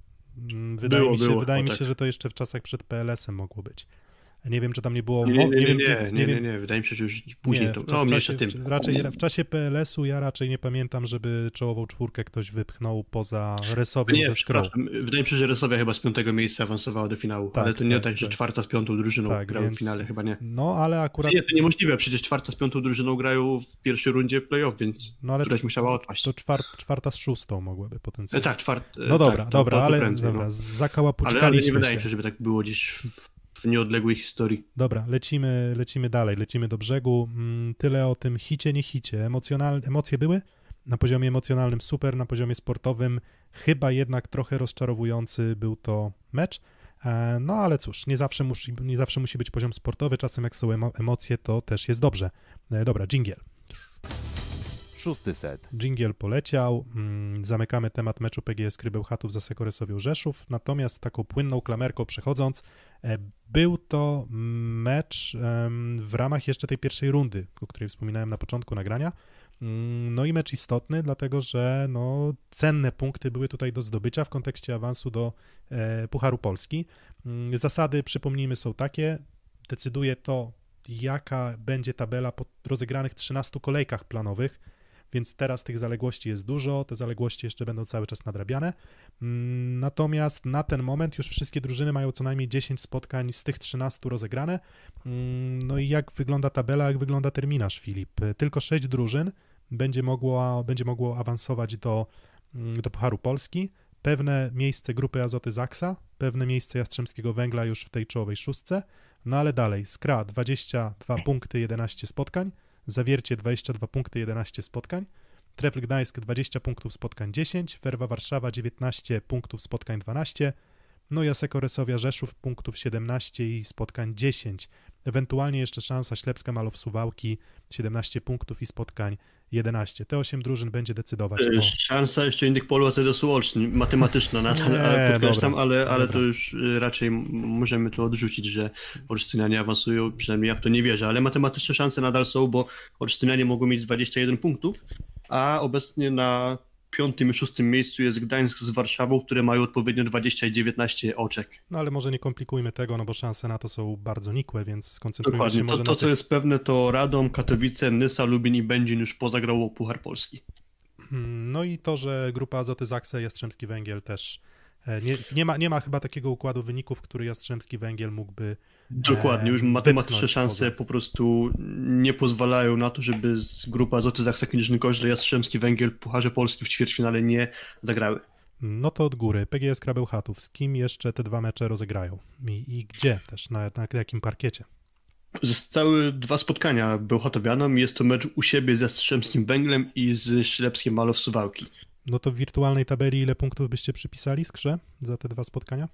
Mm, Wydaje Było, mi się, było, wydaje mi tak. się, że to jeszcze w czasach przed PLS-em mogło być. Nie wiem, czy tam nie było... Nie, nie, nie, nie, nie, nie, wiem- nie, wydaje mi się, że już później nie, to. No, mniejsza tym. w- Raczej w czasie PLS-u ja raczej nie pamiętam, żeby czołową czwórkę ktoś wypchnął poza Resowią Nie, ze Skrą. wydaje mi się, że Resowia chyba z piątego miejsca awansowała do finału, Tak, ale to nie tak, tak, że tak. czwarta z piątą drużyną Tak, grały więc- w finale, chyba nie. No, ale akurat... Nie, to niemożliwe, przecież czwarta z piątą drużyną grają w pierwszej rundzie playoff, więc No, ale któraś musiała odpaść. to czwart, czwarta z szóstą mogłyby E, potencjalnie. tak, czwart, e, No dobra, tak, dobra, ale prędzej, dobra, no. zakałapuczkaliśmy ale, ale nie wydaje mi się, żeby tak było gdzieś w, w nieodległej historii. Dobra, lecimy, lecimy dalej, lecimy do brzegu. Mm, Tyle o tym hicie, nie hicie. Emocjonal... Emocje były? Na poziomie emocjonalnym super, na poziomie sportowym chyba jednak trochę rozczarowujący był to mecz. E, No ale cóż, nie zawsze musi, nie zawsze musi być poziom sportowy, czasem jak są emo- emocje, to też jest dobrze. E, Dobra, dżingiel. Szósty set. Dżingiel poleciał. Mm, Zamykamy temat meczu PGS Krybełchatów za Sekoresowią Rzeszów. Natomiast taką płynną klamerką przechodząc, był to mecz w ramach jeszcze tej pierwszej rundy, o której wspominałem na początku nagrania. Mm, No i mecz istotny, dlatego że no, cenne punkty były tutaj do zdobycia w kontekście awansu do e, Pucharu Polski. Mm, Zasady, przypomnijmy, są takie. Decyduje to, jaka będzie tabela po rozegranych 13 kolejkach planowych więc teraz tych zaległości jest dużo, te zaległości jeszcze będą cały czas nadrabiane. Mm, Natomiast na ten moment już wszystkie drużyny mają co najmniej 10 spotkań z tych 13 rozegrane. Mm, No i jak wygląda tabela, jak wygląda terminarz, Filip? Tylko 6 drużyn będzie mogło, będzie mogło awansować do, mm, do Pucharu Polski. Pewne miejsce grupy Azoty Zaksa, pewne miejsce Jastrzębskiego Węgla już w tej czołowej szóstce. No ale dalej, Skra 22 punkty, 11 spotkań. Zawiercie 22 punkty, 11 spotkań. Trefl Gdańsk 20 punktów spotkań 10, Werwa Warszawa 19 punktów spotkań 12, no i Aseko Resowia Rzeszów punktów 17 i spotkań 10. Ewentualnie jeszcze szansa Ślepska Malow Suwałki 17 punktów i spotkań 11. Te 8 drużyn będzie decydować E. Szansa jeszcze innych polu ACDS Łoczni, matematyczna, na Nie, ale podkreślam, dobra, ale, ale dobra. to już e, raczej możemy to odrzucić, że Olsztynianie awansują, przynajmniej ja w to nie wierzę, ale matematyczne szanse nadal są, bo Olsztynianie mogą mieć 21 punktów, a obecnie na piątym i szóstym miejscu jest Gdańsk z Warszawą, które mają odpowiednio 20 i 19 oczek. No ale może nie komplikujmy tego, no bo szanse na to są bardzo nikłe, więc skoncentrujmy Dokładnie. się To, może to na co tych... jest pewne, to Radom, Katowice, Nysa, Lubin i Będzin już pozagrało Puchar Polski. Mm, No i to, że grupa Azoty Zaksa, Jastrzębski Węgiel też nie, nie, ma, nie ma chyba takiego układu wyników, który Jastrzębski Węgiel mógłby Dokładnie, już e, matematyczne szanse po prostu nie pozwalają na to, żeby z grupa Azoty Zaksa Kniżny Koźle, Jastrzębski Węgiel Pucharze Polski w ćwierćfinale nie zagrały. No to od góry. PGS Krabełchatów. Z kim jeszcze te dwa mecze rozegrają? I, i gdzie też? Na, na jakim parkiecie? Zostały dwa spotkania Bełchatowianom. Jest to mecz u siebie z Jastrzębskim Węglem i z Ślepskiem Malow Suwałki. No to w wirtualnej tabeli ile punktów byście przypisali skrze za te dwa spotkania?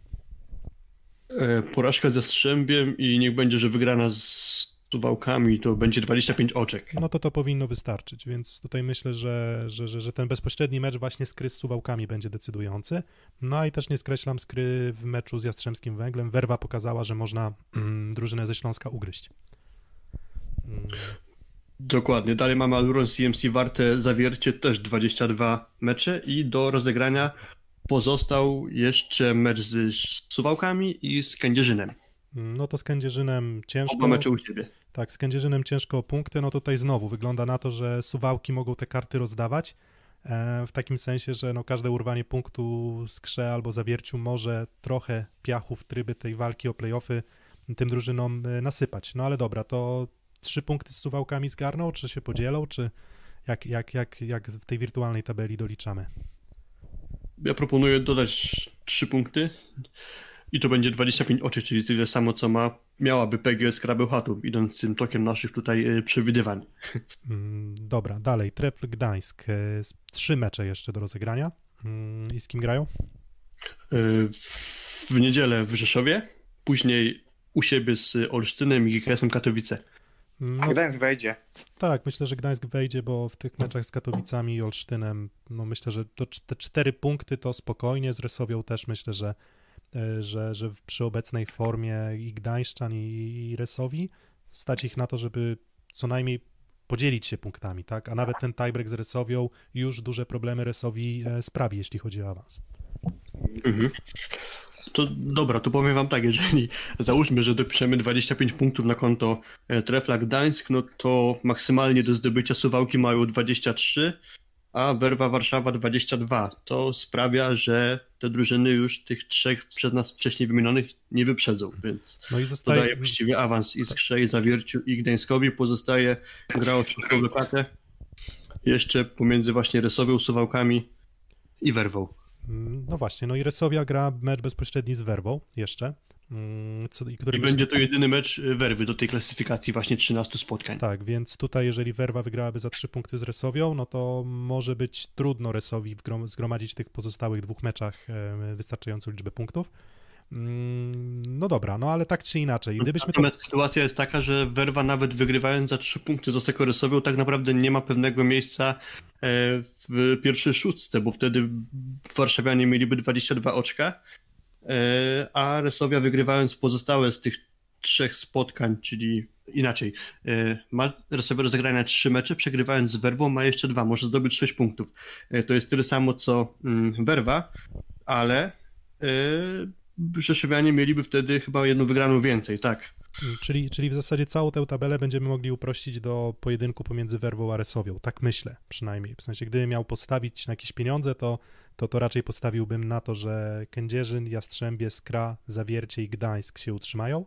E, Porażka z Jastrzębiem i niech będzie, że wygrana z Suwałkami to będzie 25 oczek. No to to powinno wystarczyć, więc tutaj myślę, że, że, że, że ten bezpośredni mecz właśnie skry z Suwałkami będzie decydujący. No i też nie skreślam skry w meczu z Jastrzębskim Węglem. Werwa pokazała, że można mm, drużynę ze Śląska ugryźć. Dokładnie. Dalej mamy Aluron CMC Warte Zawiercie, też 22 mecze i do rozegrania pozostał jeszcze mecz z Suwałkami i z Kędzierzynem. No to z Kędzierzynem ciężko. Oba mecze u siebie. Tak, z Kędzierzynem ciężko o punkty. No tutaj znowu wygląda na to, że Suwałki mogą te karty rozdawać. e, W takim sensie, że no każde urwanie punktu z Krze albo Zawierciu może trochę piachu w tryby tej walki o playoffy tym drużynom e, nasypać. No ale dobra, to trzy punkty z Suwałkami zgarną, czy się podzielą, czy jak, jak, jak, jak w tej wirtualnej tabeli doliczamy? Ja proponuję dodać 3 punkty i to będzie 25 oczy, czyli tyle samo, co ma miałaby PGS Krabełchatów, idąc tym tokiem naszych tutaj e, przewidywań. Mm, Dobra, dalej. Trefl Gdańsk. e, Trzy mecze jeszcze do rozegrania. Mm, I z kim grają? E, W niedzielę w Rzeszowie, później u siebie z Olsztynem i GKS-em Katowice. No, Gdańsk wejdzie. tak, myślę, że Gdańsk wejdzie, bo w tych meczach z Katowicami i Olsztynem, no myślę, że te cztery punkty to spokojnie, z Resowią też myślę, że, e, że, że w- przy obecnej formie i Gdańszczan i, i Resowi stać ich na to, żeby co najmniej podzielić się punktami, tak? A nawet ten tiebreak z Resowią już duże problemy Resowi e, sprawi, jeśli chodzi o awans. Mhm. To dobra, to powiem wam tak, jeżeli załóżmy, że dopiszemy 25 punktów na konto e, Trefla Gdańsk, no to maksymalnie do zdobycia Suwałki mają 23, a Werwa Warszawa 22. To sprawia, że te drużyny już tych trzech przez nas wcześniej wymienionych nie wyprzedzą, więc No i zostaje... daje właściwie awans Iskrze, i Zawierciu i Gdańskowi. Pozostaje gra o czwartą lokatę jeszcze pomiędzy właśnie Resowią, Suwałkami i Werwą. Mm, No właśnie, no i Resowia gra mecz bezpośredni z Werwą jeszcze, mm, co, i I będzie to jedyny mecz y, Werwy do tej klasyfikacji właśnie 13 spotkań. Tak, więc tutaj jeżeli Werwa wygrałaby za trzy punkty z Resowią, no to może być trudno Resowi zgromadzić w tych pozostałych dwóch meczach wystarczającą liczbę punktów. Mm, No dobra, no ale tak czy inaczej, gdybyśmy to... Natomiast sytuacja jest taka, że Werwa nawet wygrywając za 3 punkty z Oseko Resowią tak naprawdę nie ma pewnego miejsca e, w pierwszej szóstce, bo wtedy warszawianie mieliby 22 oczka, e, a Resowia wygrywając pozostałe z tych trzech spotkań, czyli inaczej, e, ma Resowia rozegrane trzy mecze, przegrywając z Werwą ma jeszcze dwa, może zdobyć 6 punktów. To jest tyle samo co mm, Werwa, ale Rzeszowianie mieliby wtedy chyba jedną wygraną więcej, tak. Czyli, czyli w zasadzie całą tę tabelę będziemy mogli uprościć do pojedynku pomiędzy Werwą a Resowią, tak myślę przynajmniej. W sensie, gdybym miał postawić na jakieś pieniądze, to, to, to raczej postawiłbym na to, że Kędzierzyn, Jastrzębie, Skra, Zawiercie i Gdańsk się utrzymają.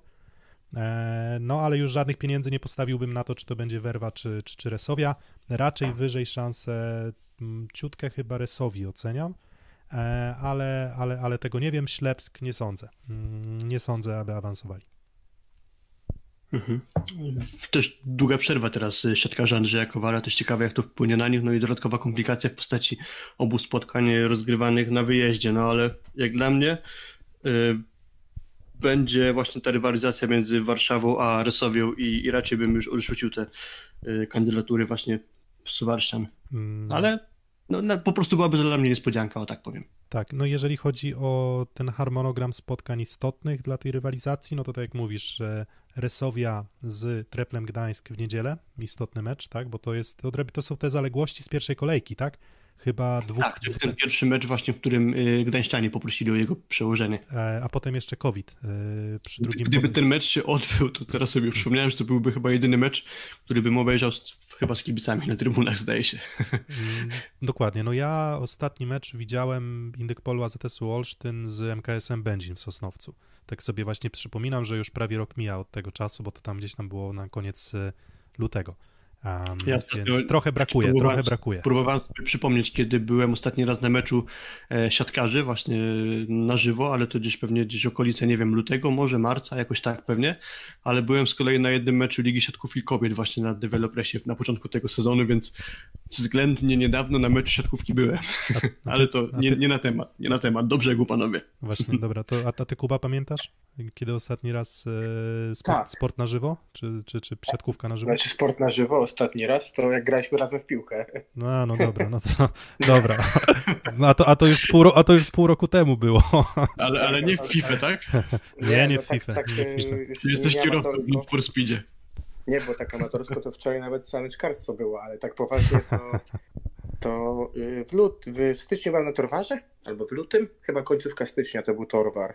E, No, ale już żadnych pieniędzy nie postawiłbym na to, czy to będzie Werwa, czy, czy, czy Resowia. Raczej wyżej szanse mm, ciutkę chyba Resowi oceniam, ale, ale, ale tego nie wiem. Ślepsk nie sądzę. Mm, Nie sądzę, aby awansowali. Mhm. Też długa przerwa teraz y, siatkarza Andrzeja Kowala, też ciekawe jak to wpłynie na nich, no i dodatkowa komplikacja w postaci obu spotkań rozgrywanych na wyjeździe, no ale jak dla mnie y, będzie właśnie ta rywalizacja między Warszawą a Resowią i, i raczej bym już odrzucił te y, kandydatury właśnie Suwarszczan. Mm, Ale no, no, po prostu byłaby to dla mnie niespodzianka, o tak powiem. Tak, no jeżeli chodzi o ten harmonogram spotkań istotnych dla tej rywalizacji, no to tak jak mówisz, Resowia z Treplem Gdańsk w niedzielę, istotny mecz, tak, bo to jest, to są te zaległości z pierwszej kolejki, tak? Chyba dwóch, Tak, to jest ten pierwszy mecz właśnie, w którym y, Gdańszczanie poprosili o jego przełożenie. e, a potem jeszcze COVID e, przy drugim Gdyby ten mecz się odbył, to teraz sobie przypomniałem, że to byłby chyba jedyny mecz, który bym obejrzał z, chyba z kibicami na trybunach, zdaje się. Mm, Dokładnie, no ja ostatni mecz widziałem Indykpolu AZS-u Olsztyn z MKS-em Będzin w Sosnowcu. Tak sobie właśnie przypominam, że już prawie rok mija od tego czasu, bo to tam gdzieś tam było na koniec e, lutego. Um, Ja więc trochę brakuje, trochę brakuje. Próbowałem sobie przypomnieć, kiedy byłem ostatni raz na meczu e, siatkarzy, właśnie na żywo, ale to gdzieś pewnie gdzieś okolice, nie wiem, lutego, może marca, jakoś tak pewnie, ale byłem z kolei na jednym meczu Ligi Siatków i Kobiet właśnie na Developresie na początku tego sezonu, więc względnie niedawno na meczu siatkówki byłem, A ale to nie, ty- nie na temat, nie na temat, do brzegu panowie. Właśnie, dobra, to a, a ty Kuba pamiętasz? Kiedy ostatni raz e, sport, Tak. sport na żywo? Czy, czy, czy siatkówka na żywo? Znaczy sport na żywo ostatni raz, to jak graliśmy razem w piłkę. No, a, no dobra, no to dobra. No, a, to, a, to już z pół, a to już pół roku temu było. Ale, ale nie w FIFA, tak? Nie, nie no w FIFA, Tak, tak, nie w FIFA. jesteś nie kierowcą w amatorsko. Need for Speedzie. Nie, bo tak amatorsko to wczoraj nawet samyczkarstwo było, ale tak poważnie to, to y, w, lut, w styczniu byłem na Torwarze? Albo w lutym? Chyba końcówka stycznia to był Torwar.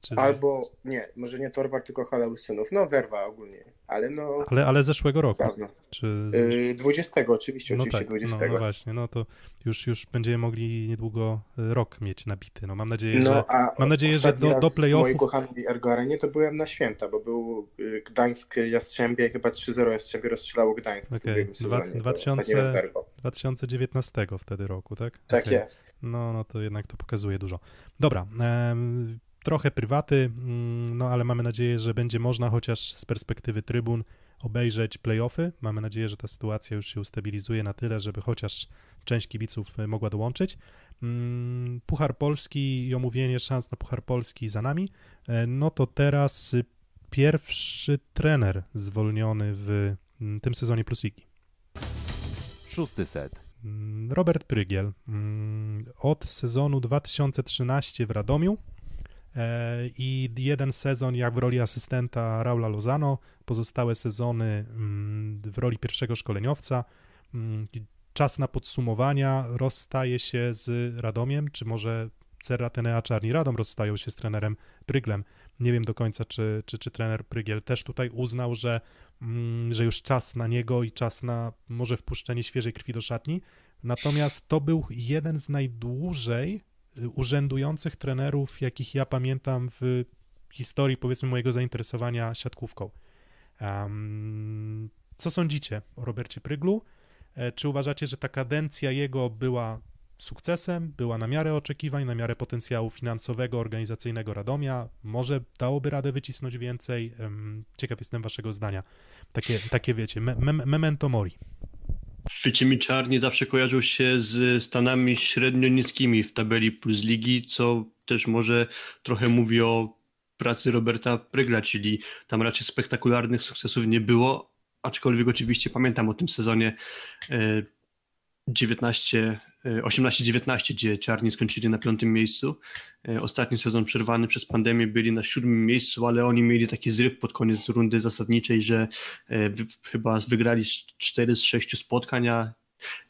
Czy- Albo, nie, może nie Torwar, tylko Hala Usynów. No, Werwa ogólnie. Ale no, ale, ale zeszłego roku. dawno. Czy... Y, 20, oczywiście, No oczywiście tak, 20. no, no właśnie, no to już, już będziemy mogli niedługo y, rok mieć nabity. No mam nadzieję, że No, a mam nadzieję, że do, do W playoffów kochanej Ergo Arenie to byłem na święta, bo był y, Gdańsk Jastrzębie, chyba 3-0 Jastrzębie rozstrzelało Gdańsk w Okej, ubiegłym dwa- sezonie. To 2000 ostatni raz w Ergo. 2019 wtedy roku, tak? Tak Okej. jest. No, no to jednak to pokazuje dużo. Dobra, trochę prywaty, mm, no ale mamy nadzieję, że będzie można chociaż z perspektywy trybun obejrzeć playoffy. Mamy nadzieję, że ta sytuacja już się ustabilizuje na tyle, żeby chociaż część kibiców y, mogła dołączyć. Mm, Puchar Polski i omówienie szans na Puchar Polski za nami. E, No to teraz pierwszy trener zwolniony w mm, tym sezonie Plus Ligi. Szósty set. Robert Prygiel od sezonu 2013 w Radomiu e, i jeden sezon jak w roli asystenta Raula Lozano, pozostałe sezony mm, w roli pierwszego szkoleniowca. Mm, Czas na podsumowania rozstaje się z Radomiem, czy może Cerratenea Czarni Radom rozstają się z trenerem Pryglem. Nie wiem do końca, czy, czy, czy trener Prygiel też tutaj uznał, że, mm, że już czas na niego i czas na może wpuszczenie świeżej krwi do szatni. Natomiast to był jeden z najdłużej urzędujących trenerów, jakich ja pamiętam w historii, powiedzmy, mojego zainteresowania siatkówką. Um, co sądzicie o Robercie Pryglu? E, Czy uważacie, że ta kadencja jego była sukcesem, była na miarę oczekiwań, na miarę potencjału finansowego, organizacyjnego Radomia? Może dałoby radę wycisnąć więcej? Ciekaw jestem waszego zdania. Takie, takie wiecie, me, me, memento mori. Chwycimy czarni zawsze kojarzył się z stanami średnio niskimi w tabeli plus ligi, co też może trochę mówi o pracy Roberta Prygla, czyli tam raczej spektakularnych sukcesów nie było, aczkolwiek oczywiście pamiętam o tym sezonie e, 19, e, 18-19, gdzie czarni skończyli na piątym miejscu. E, Ostatni sezon przerwany przez pandemię byli na siódmym miejscu, ale oni mieli taki zryw pod koniec rundy zasadniczej, że e, chyba wygrali 4 z 6 spotkań, a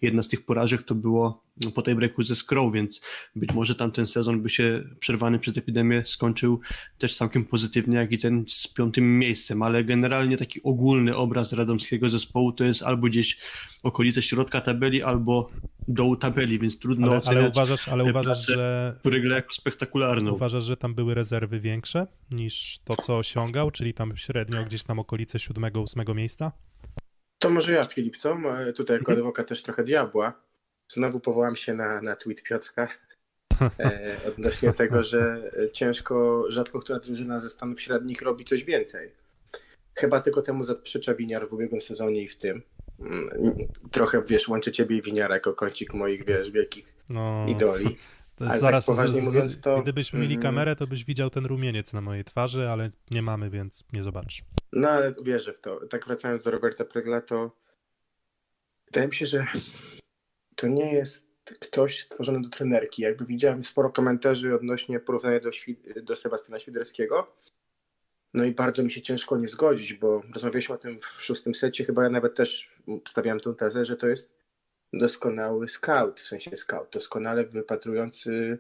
jedna z tych porażek to było po tej breaku ze Skrą, więc być może tamten sezon by się przerwany przez epidemię skończył też całkiem pozytywnie, jak i ten z piątym miejscem, ale generalnie taki ogólny obraz radomskiego zespołu to jest albo gdzieś okolice środka tabeli, albo dołu tabeli, więc trudno Ale, ale oceniać uważasz, ale uważasz, prace że Prygle jako spektakularną. uważasz, że tam były rezerwy większe niż to, co osiągał, czyli tam średnio gdzieś tam okolice siódmego, ósmego miejsca? To może ja, Filip, co? Tutaj jako Mhm. adwokat też trochę diabła. Znowu powołam się na, na tweet Piotrka e, odnośnie tego, że ciężko, rzadko która drużyna ze Stanów Średnich robi coś więcej. Chyba tylko temu zaprzecza Winiar w ubiegłym sezonie i w tym. Mm, Trochę, wiesz, łączę ciebie i Winiara jako kącik moich, wiesz, wielkich No, idoli. ale zaraz, tak poważnie z- z- mówiąc, to- gdybyśmy mieli mm. kamerę, to byś widział ten rumieniec na mojej twarzy, ale nie mamy, więc nie zobaczysz. No ale wierzę w to. Tak wracając do Roberta Pregla, to wydaje mi się, że to nie jest ktoś stworzony do trenerki. Jakby widziałem sporo komentarzy odnośnie porównania do, Świd- do Sebastiana Świderskiego. No i bardzo mi się ciężko nie zgodzić, bo rozmawialiśmy o tym w szóstym secie, chyba ja nawet też stawiałem tę tezę, że to jest doskonały scout, w sensie scout, doskonale wypatrujący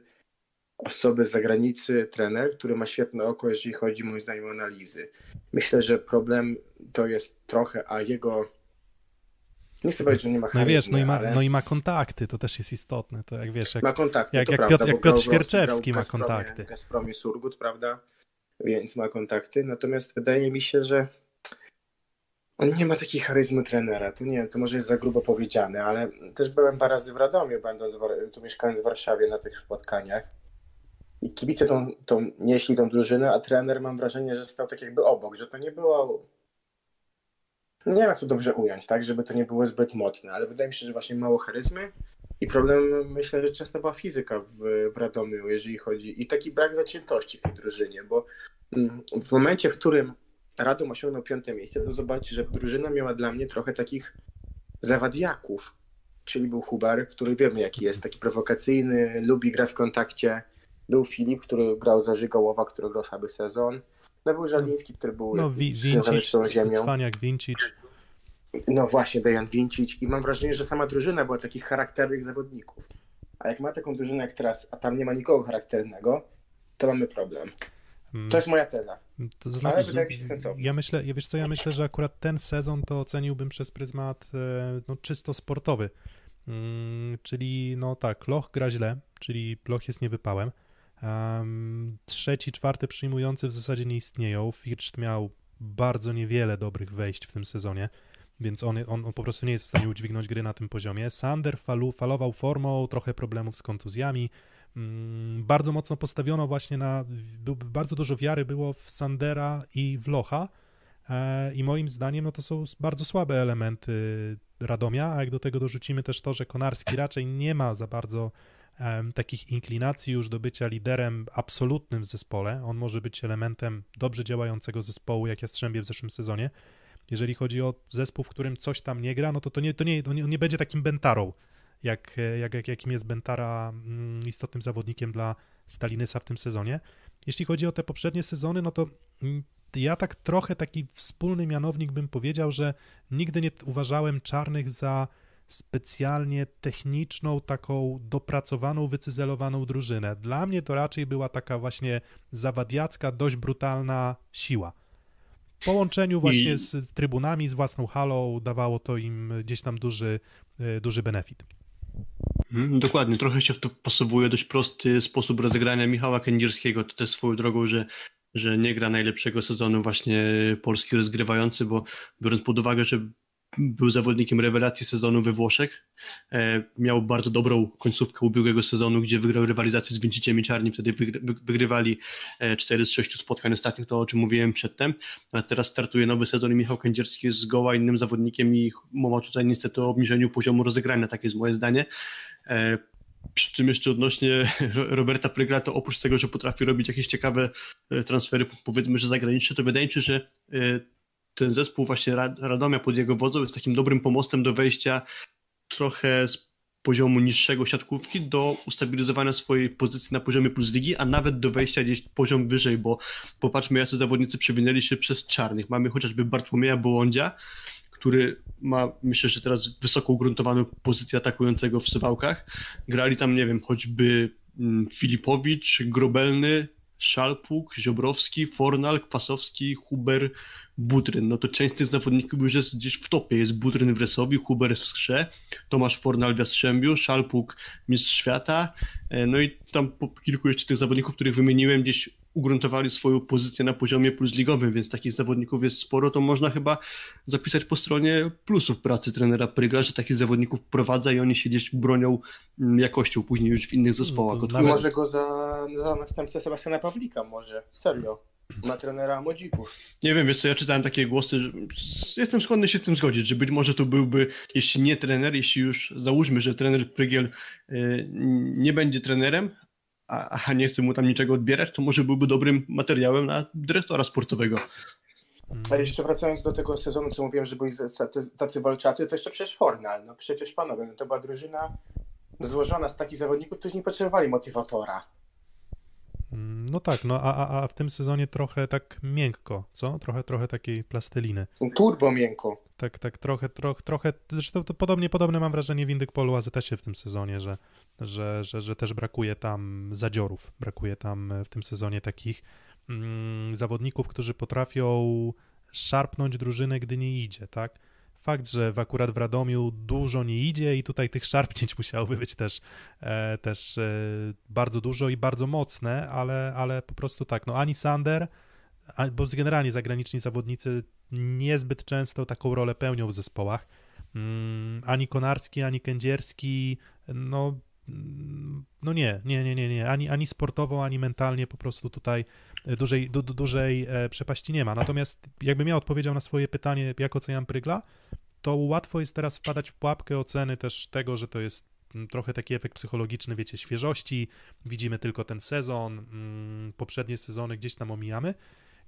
osoby z zagranicy trener, który ma świetne oko, jeżeli chodzi moim zdaniem o analizy. Myślę, że problem to jest trochę, a jego. Nie chcę powiedzieć, że nie ma No charyzmy, wiesz, no i, ma, ale no i ma kontakty, to też jest istotne. To jak wiesz, jak, ma kontakty. jak- jak prawda, Piotr- jak Piotr Świerczewski ma Gazpromie- kontakty. W Gazpromie Surgut, prawda? Więc ma kontakty. Natomiast wydaje mi się, że on nie ma takiej charyzmy trenera. To nie wiem, to może jest za grubo powiedziane, ale też byłem parę razy w Radomiu, będąc tu mieszkając w Warszawie na tych spotkaniach. I kibice tą, tą nieśli tą drużynę, a trener mam wrażenie, że stał tak jakby obok, że to nie było. Nie wiem, jak to dobrze ująć, tak, żeby to nie było zbyt mocne, ale wydaje mi się, że właśnie mało charyzmy i problem, myślę, że często była fizyka w, w Radomiu, jeżeli chodzi, i taki brak zaciętości w tej drużynie, bo mm, w momencie, w którym Radom osiągnął piąte miejsce, to zobaczcie, że drużyna miała dla mnie trochę takich zawadiaków, czyli był Huber, który wiemy jaki jest, taki prowokacyjny, lubi grać w kontakcie, był Filip, który grał za Żygołowa, który grał słaby sezon, no był Żaliński, który był no wi, związany z tą ziemią. Cwaniak, Vincic. No właśnie, Dejan Vincic i mam wrażenie, że sama drużyna była takich charakternych zawodników. A jak ma taką drużynę jak teraz, a tam nie ma nikogo charakternego, to mamy problem. Mm, To jest moja teza. To Ale znaczy, wydaje mi się sensowne. ja myślę, ja wiesz co, ja myślę, że akurat ten sezon to oceniłbym przez pryzmat e, no, czysto sportowy. Mm, czyli no tak, Loch gra źle, czyli Loch jest niewypałem. Um, trzeci, czwarty przyjmujący w zasadzie nie istnieją. Firczt miał bardzo niewiele dobrych wejść w tym sezonie, więc on, on, on po prostu nie jest w stanie udźwignąć gry na tym poziomie. Sander falu, falował formą, trochę problemów z kontuzjami. Mm, bardzo mocno postawiono właśnie na, bardzo dużo wiary było w Sandera i w Locha e, i moim zdaniem no to są bardzo słabe elementy Radomia, a jak do tego dorzucimy też to, że Konarski raczej nie ma za bardzo takich inklinacji już do bycia liderem absolutnym w zespole. On może być elementem dobrze działającego zespołu, jak Jastrzębie w zeszłym sezonie. Jeżeli chodzi o zespół, w którym coś tam nie gra, no to to nie, to nie, nie, nie będzie takim Bentarą, jak, jak, jak, jakim jest Bentara mm, istotnym zawodnikiem dla Stalinysa w tym sezonie. Jeśli chodzi o te poprzednie sezony, no to mm, ja tak trochę taki wspólny mianownik bym powiedział, że nigdy nie uważałem czarnych za specjalnie techniczną, taką dopracowaną, wycyzelowaną drużynę. Dla mnie to raczej była taka właśnie zawadiacka, dość brutalna siła. W połączeniu właśnie I... z trybunami, z własną halą dawało to im gdzieś tam duży, e, duży benefit. Hmm, dokładnie, trochę się w to pasowuje dość prosty sposób rozegrania Michała Kędzierskiego. To też swoją drogą, że, że nie gra najlepszego sezonu właśnie polski rozgrywający, bo biorąc pod uwagę, że był zawodnikiem rewelacji sezonu we Włoszech. E, miał bardzo dobrą końcówkę ubiegłego sezonu, gdzie wygrał rywalizację z Winciciem i Czarni. Wtedy wygrywali 4 e, z 6 spotkań ostatnich, to o czym mówiłem przedtem. A teraz startuje nowy sezon i Michał Kędzierski jest zgoła innym zawodnikiem i mowa tutaj niestety o obniżeniu poziomu rozegrania, takie jest moje zdanie. E, przy czym jeszcze odnośnie Roberta Prygla, to oprócz tego, że potrafi robić jakieś ciekawe transfery, powiedzmy, że zagraniczne, to wydaje mi się, że ten zespół właśnie Radomia pod jego wodzą jest takim dobrym pomostem do wejścia trochę z poziomu niższego siatkówki do ustabilizowania swojej pozycji na poziomie plus ligi, a nawet do wejścia gdzieś poziom wyżej, bo popatrzmy, jacy zawodnicy przewinęli się przez czarnych. Mamy chociażby Bartłomieja Bołądzia, który ma, myślę, że teraz wysoko ugruntowaną pozycję atakującego w Suwałkach. Grali tam, nie wiem, choćby mm, Filipowicz, Grobelny, Szalpuk, Ziobrowski, Fornal, Kwasowski, Huber, Butryn, no to część tych zawodników już jest gdzieś w topie. Jest Butryn w Resowi, Huber w Skrze, Tomasz Fornal w Jastrzębiu, Szalpuk mistrz świata, e, no i tam po kilku jeszcze tych zawodników, których wymieniłem, gdzieś ugruntowali swoją pozycję na poziomie plusligowym, więc takich zawodników jest sporo, to można chyba zapisać po stronie plusów pracy trenera Prygla, że takich zawodników prowadza i oni się gdzieś bronią mm, jakością później już w innych zespołach. No nawet... Może go za, za następcę Sebastiana Pawlika, może, serio na trenera Modzików. Nie wiem, wiesz co, ja czytałem takie głosy, że jestem skłonny się z tym zgodzić, że być może to byłby, jeśli nie trener, jeśli już załóżmy, że trener Prygiel y, nie będzie trenerem, a, a nie chce mu tam niczego odbierać, to może byłby dobrym materiałem na dyrektora sportowego. A jeszcze wracając do tego sezonu, co mówiłem, że byli tacy, tacy walczacy, to jeszcze przecież Fornal, no przecież panowie, no to była drużyna złożona z takich zawodników, którzy nie potrzebowali motywatora. No tak, no a, a w tym sezonie trochę tak miękko, co? Trochę, trochę takiej plasteliny. Turbo miękko. Tak, tak, trochę, trochę, trochę, zresztą to podobnie, podobne mam wrażenie w Indyk Polu AZS-ie w tym sezonie, że, że, że, że też brakuje tam zadziorów, brakuje tam w tym sezonie takich mm, zawodników, którzy potrafią szarpnąć drużynę, gdy nie idzie, tak? Fakt, że w akurat w Radomiu dużo nie idzie i tutaj tych szarpnięć musiałoby być też, e, też e, bardzo dużo i bardzo mocne, ale, ale po prostu tak, no ani Sander, bo generalnie zagraniczni zawodnicy niezbyt często taką rolę pełnią w zespołach, mm, ani Konarski, ani Kędzierski, no no nie, nie, nie, nie, nie. Ani, ani sportowo, ani mentalnie po prostu tutaj dużej, du, dużej e, przepaści nie ma. Natomiast jakbym ja odpowiedział na swoje pytanie, jak oceniam Prygla, to łatwo jest teraz wpadać w pułapkę oceny też tego, że to jest mm, trochę taki efekt psychologiczny, wiecie, świeżości, widzimy tylko ten sezon, mm, poprzednie sezony gdzieś tam omijamy.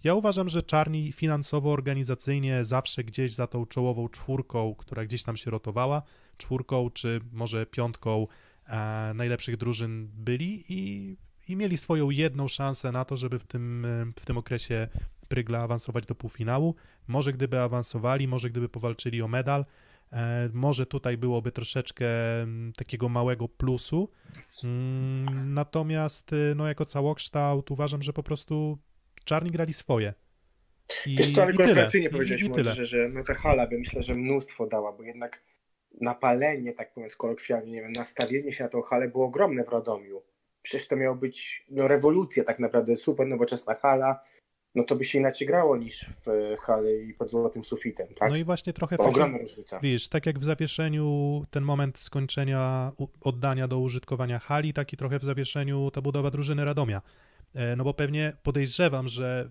Ja uważam, że Czarni finansowo, organizacyjnie zawsze gdzieś za tą czołową czwórką, która gdzieś tam się rotowała, czwórką czy może piątką e, najlepszych drużyn byli i, i mieli swoją jedną szansę na to, żeby w tym, w tym okresie Prygla awansować do półfinału. Może gdyby awansowali, może gdyby powalczyli o medal, e, może tutaj byłoby troszeczkę takiego małego plusu. Mm, natomiast y, no, jako całokształt uważam, że po prostu czarni grali swoje. I, Wiesz co, ale korporacyjnie powiedziałeś i, że no ta hala by myślę, że mnóstwo dała, bo jednak napalenie, tak mówiąc kolokwialnie, nie wiem, nastawienie się na tą halę było ogromne w Radomiu. Przecież to miało być no, rewolucja tak naprawdę, super nowoczesna hala, no to by się inaczej grało niż w hali pod złotym sufitem, tak? No i właśnie trochę... To ogromna różnica. Wiesz, tak jak w zawieszeniu ten moment skończenia, oddania do użytkowania hali, tak i trochę w zawieszeniu ta budowa drużyny Radomia. E, no bo pewnie podejrzewam, że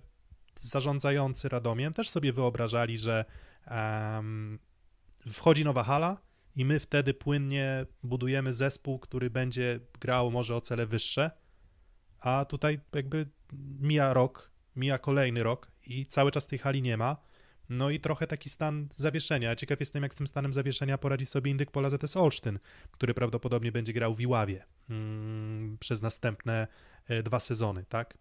zarządzający Radomiem też sobie wyobrażali, że um, wchodzi nowa hala i my wtedy płynnie budujemy zespół, który będzie grał może o cele wyższe, a tutaj jakby mija rok, mija kolejny rok i cały czas tej hali nie ma, no i trochę taki stan zawieszenia. Ciekaw jestem, jak z tym stanem zawieszenia poradzi sobie Indyk Pola ZS Olsztyn, który prawdopodobnie będzie grał w Iławie mm, przez następne e, dwa sezony, tak?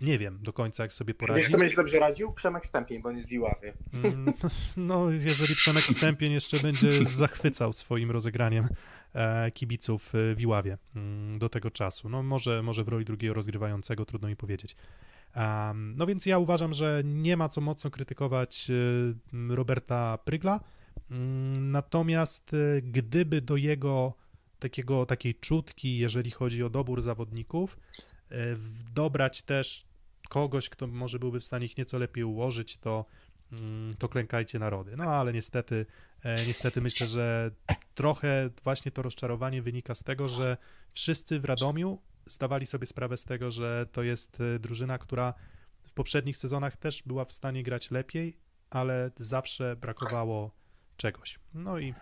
Nie wiem do końca, jak sobie poradzi. Wiesz, kto będzie dobrze radził? Przemek Stępień, bo jest z Iławy. Mm, No, jeżeli Przemek Stępień jeszcze będzie zachwycał swoim rozegraniem e, kibiców e, w Iławie mm, do tego czasu. No może, może w roli drugiego rozgrywającego, trudno mi powiedzieć. Um, no więc ja uważam, że nie ma co mocno krytykować e, Roberta Prygla, Mm, natomiast e, gdyby do jego takiego, takiej czutki, jeżeli chodzi o dobór zawodników, dobrać też kogoś, kto może byłby w stanie ich nieco lepiej ułożyć, to, mm, to klękajcie narody. No ale niestety, e, niestety myślę, że trochę właśnie to rozczarowanie wynika z tego, że wszyscy w Radomiu zdawali sobie sprawę z tego, że to jest e, drużyna, która w poprzednich sezonach też była w stanie grać lepiej, ale zawsze brakowało czegoś. No i,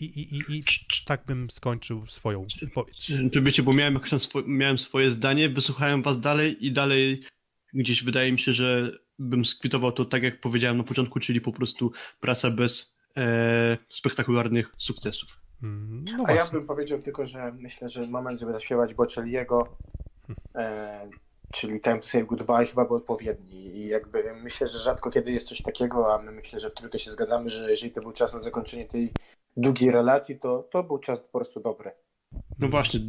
i, i, i, i tak bym skończył swoją wypowiedź. Wiecie, bo miałem, miałem swoje zdanie, wysłuchałem was dalej i dalej gdzieś wydaje mi się, że bym skwitował to tak, jak powiedziałem na początku, czyli po prostu praca bez e, spektakularnych sukcesów. Mm, No A właśnie. ja bym powiedział tylko, że myślę, że moment, żeby zaśpiewać Bocelliego, e, czyli Time to Say Goodbye chyba był odpowiedni i jakby myślę, że rzadko kiedy jest coś takiego, a my myślę, że w trójkę się zgadzamy, że jeżeli to był czas na zakończenie tej długiej relacji, to to był czas po prostu dobry. No właśnie,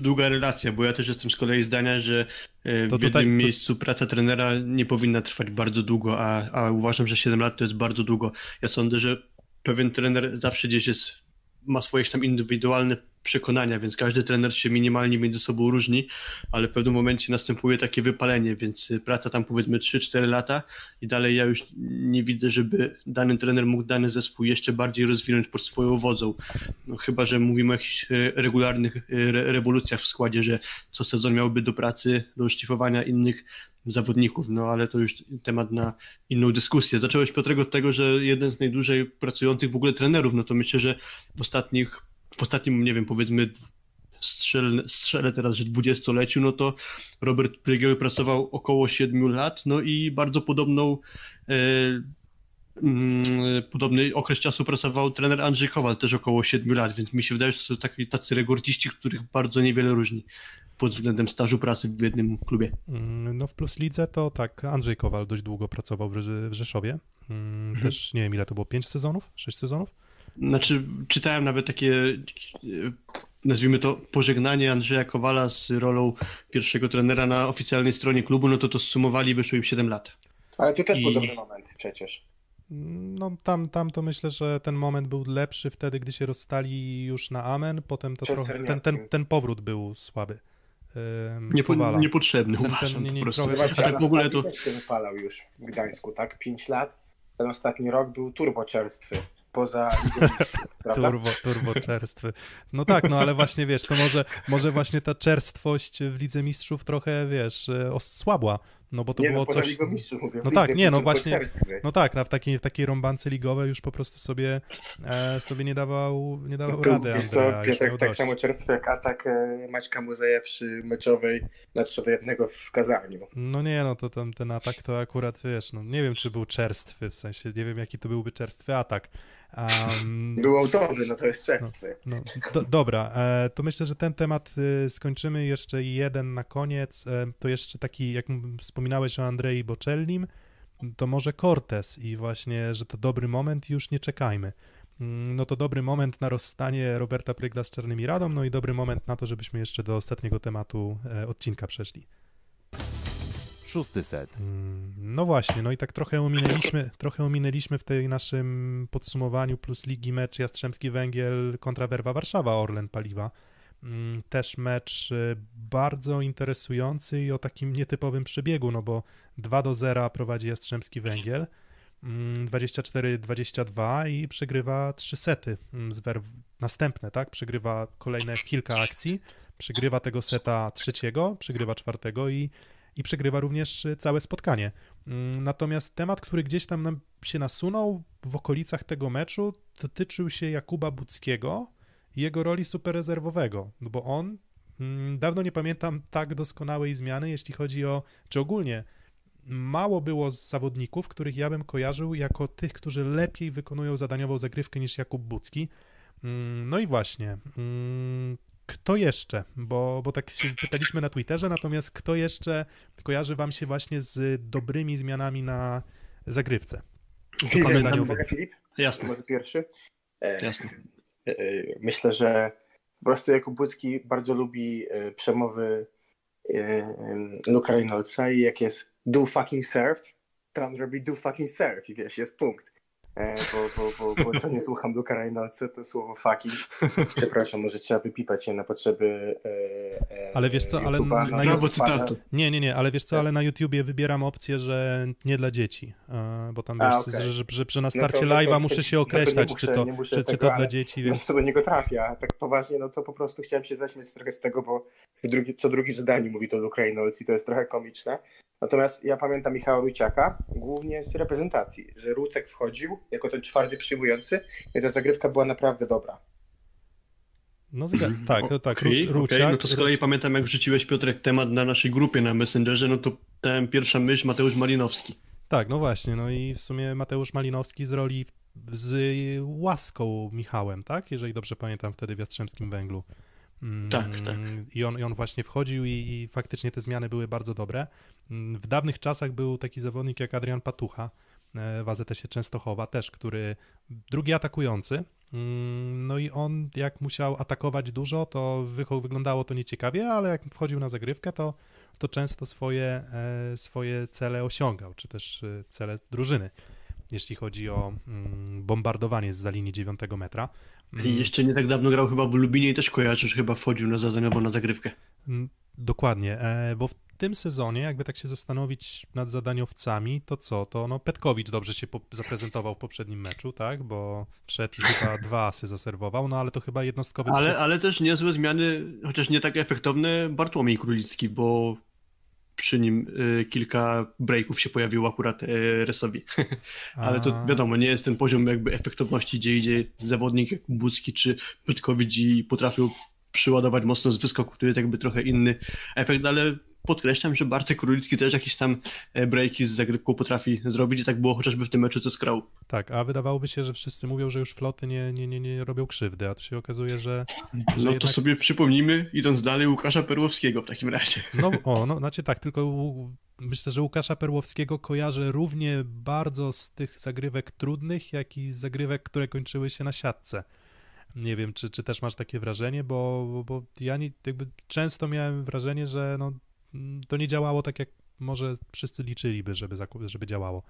długa relacja, bo ja też jestem z kolei zdania, że e, w To jednym tutaj- to- miejscu praca trenera nie powinna trwać bardzo długo, a, a uważam, że 7 lat to jest bardzo długo. Ja sądzę, że pewien trener zawsze gdzieś jest, ma swoje tam indywidualne przekonania, więc każdy trener się minimalnie między sobą różni, ale w pewnym momencie następuje takie wypalenie, więc y, praca tam powiedzmy 3-4 lata i dalej ja już nie widzę, żeby dany trener mógł dany zespół jeszcze bardziej rozwinąć pod swoją wodzą. No, chyba, że mówimy o jakichś e, regularnych e, re, rewolucjach w składzie, że co sezon miałby do pracy, do szlifowania innych zawodników, no ale to już temat na inną dyskusję. Zacząłeś Piotrego od tego, że jeden z najdłużej pracujących w ogóle trenerów, no to myślę, że w ostatnich, w ostatnim, nie wiem, powiedzmy strzelę, strzelę teraz, że dwudziestoleciu, no to Robert Prygiel pracował około 7 lat, no i bardzo podobną e, mm, podobny okres czasu pracował trener Andrzej Kowal, też około 7 lat, więc mi się wydaje, że to są taki, tacy rekordziści, których bardzo niewiele różni pod względem stażu pracy w jednym klubie. Mm, No w Plus Lidze to tak, Andrzej Kowal dość długo pracował w, Rze- w Rzeszowie. Mm, Też nie wiem ile to było, 5 sezonów? 6 sezonów? Znaczy, czytałem nawet takie, nazwijmy to, pożegnanie Andrzeja Kowala z rolą pierwszego trenera na oficjalnej stronie klubu, no to to zsumowali, wyszło im 7 lat. Ale to też był I- dobry moment przecież. No tam, tam to myślę, że ten moment był lepszy wtedy, gdy się rozstali już na Amen, potem to trochę, ten, ten, ten powrót był słaby. Niepo, niepotrzebny Ten- ten uważam nie- nie- po prostu. Zobaczcie, tak w ogóle to... Też się wypalał już w Gdańsku, tak? 5 lat. Ten ostatni rok był turboczerstwy. Poza prawda? Turbo, turbo czerstwy. No tak, no ale właśnie wiesz, to może, może właśnie ta czerstwość w Lidze Mistrzów trochę, wiesz, e, osłabła, no bo to nie było no, coś... Mistrzów mówię. No tak, nie, no właśnie-. No tak, na w takiej, w takiej rąbance ligowej już po prostu sobie, e, sobie nie dawał, nie dawał Był, rady wiesz Andrea, Piotrek, tak dość. samo czerstwy jak atak e, Maćka Muzeja przy meczowej na 3 do 1 w Kazaniu. No nie, no to ten, ten atak to akurat, wiesz, no nie wiem, czy był czerstwy, w sensie nie wiem, jaki to byłby czerstwy atak. Um, Był autowy, no to jest czerstwy. No, do, dobra, e, to myślę, że ten temat e, skończymy. Jeszcze jeden na koniec. E, to jeszcze taki, jak wspominałeś o Andrei Bocellim, to może Cortez i właśnie, że to dobry moment już nie czekajmy. Mm, No to dobry moment na rozstanie Roberta Prygla z Czarnymi Radą, no i dobry moment na to, żebyśmy jeszcze do ostatniego tematu e, odcinka przeszli. Szósty set. Mm, No właśnie, no i tak trochę ominęliśmy, trochę ominęliśmy w tej naszym podsumowaniu plus ligi mecz Jastrzębski Węgiel kontra Werwa Warszawa Orlen Paliwa. Mm, Też mecz y, bardzo interesujący i o takim nietypowym przebiegu, no bo 2 do 0 prowadzi Jastrzębski Węgiel, mm, 24-22 i przegrywa trzy sety mm, z Werw, następne, tak? Przegrywa kolejne kilka akcji, przegrywa tego seta trzeciego, przegrywa czwartego i i przegrywa również y, całe spotkanie. Mm, Natomiast temat, który gdzieś tam nam się nasunął w okolicach tego meczu, dotyczył się Jakuba Buckiego i jego roli superrezerwowego, no bo on, mm, dawno nie pamiętam tak doskonałej zmiany, jeśli chodzi o, czy ogólnie mało było zawodników, których ja bym kojarzył jako tych, którzy lepiej wykonują zadaniową zagrywkę niż Jakub Bucki. Mm, No i właśnie, kto jeszcze? Bo, bo tak się pytaliśmy na Twitterze, natomiast kto jeszcze kojarzy wam się właśnie z dobrymi zmianami na zagrywce? Filip, Filip? Jasne, Może pierwszy? E, jasne. e, Myślę, że po prostu Jakub Błycki bardzo lubi e, przemowy e, Luka Reynoldsa i jak jest do fucking serve, to on robi do fucking serve i wiesz, jest punkt. E, Bo, bo, bo, bo co nie słucham Luka Reynoldsa, to słowo fucking, przepraszam, może trzeba wypipać je na potrzeby e, e, Ale wiesz co, ale YouTube'a, na no, YouTube-. Nie, nie, nie, ale wiesz co, ale na YouTubie wybieram opcję, że nie dla dzieci, e, bo tam A, wiesz, okej. że, że, że, że na No starcie no live'a muszę się no to nie określać, muszę- czy to, nie muszę czy, czy tego, to dla dzieci, Więc to do niego trafia. A tak poważnie, no to po prostu chciałem się zaśmiać trochę z tego, bo w drugi, co drugim zdaniu mówi to Luke Reynolds i to jest trochę komiczne. Natomiast ja pamiętam Michała Ruciaka głównie z reprezentacji, że Rucek wchodził jako ten czwarty przyjmujący i ta zagrywka była naprawdę dobra. No zga- tak, to tak, Ru- Ruciak, no to z kolei pamiętam, jak wrzuciłeś Piotrek temat na naszej grupie na Messengerze, no to ten pierwsza myśl Mateusz Malinowski. Tak, no właśnie, no i w sumie Mateusz Malinowski z roli z łaską Michałem, tak? Jeżeli dobrze pamiętam wtedy w Jastrzębskim Węglu. Mm, Tak, tak. I on, i on właśnie wchodził i, i faktycznie te zmiany były bardzo dobre. Mm, W dawnych czasach był taki zawodnik jak Adrian Patucha w AZS-ie Częstochowa też, który drugi atakujący. Mm, No i on jak musiał atakować dużo, to wyglądało to nieciekawie, ale jak wchodził na zagrywkę, to, to często swoje, e, swoje cele osiągał, czy też e, cele drużyny, jeśli chodzi o mm, bombardowanie z za linii 9 metra. Mm, I jeszcze nie tak dawno grał chyba w Lubinie i też kojarzysz, chyba wchodził na zadaniową na zagrywkę. Dokładnie, e, bo tym sezonie, jakby tak się zastanowić nad zadaniowcami, to co? To no Petkowicz dobrze się zaprezentował w poprzednim meczu, tak? Bo wszedł i chyba dwa asy zaserwował, no ale to chyba jednostkowy Ale, ale też niezłe zmiany, chociaż nie tak efektowne, Bartłomiej Królicki, bo przy nim y, kilka breaków się pojawiło akurat y, Resowi. ale to wiadomo, nie jest ten poziom jakby efektowności, gdzie idzie zawodnik jak Bucki czy Pytkowicz i potrafił przyładować mocno z wyskoku, który jest jakby trochę inny efekt, ale podkreślam, że Bartek Królicki też jakieś tam e, breaki z zagrywką potrafi zrobić i tak było chociażby w tym meczu ze Skrał. Tak, a wydawałoby się, że wszyscy mówią, że już floty nie, nie, nie, nie robią krzywdy, a tu się okazuje, że No Że to jednak- sobie przypomnijmy, idąc dalej, Łukasza Perłowskiego w takim razie. No, o, no, znaczy tak, tylko myślę, że Łukasza Perłowskiego kojarzę równie bardzo z tych zagrywek trudnych, jak i z zagrywek, które kończyły się na siatce. Nie wiem, czy, czy też masz takie wrażenie, bo, bo, ja nie, jakby często miałem wrażenie, że no, to nie działało tak, jak może wszyscy liczyliby, żeby, żeby działało.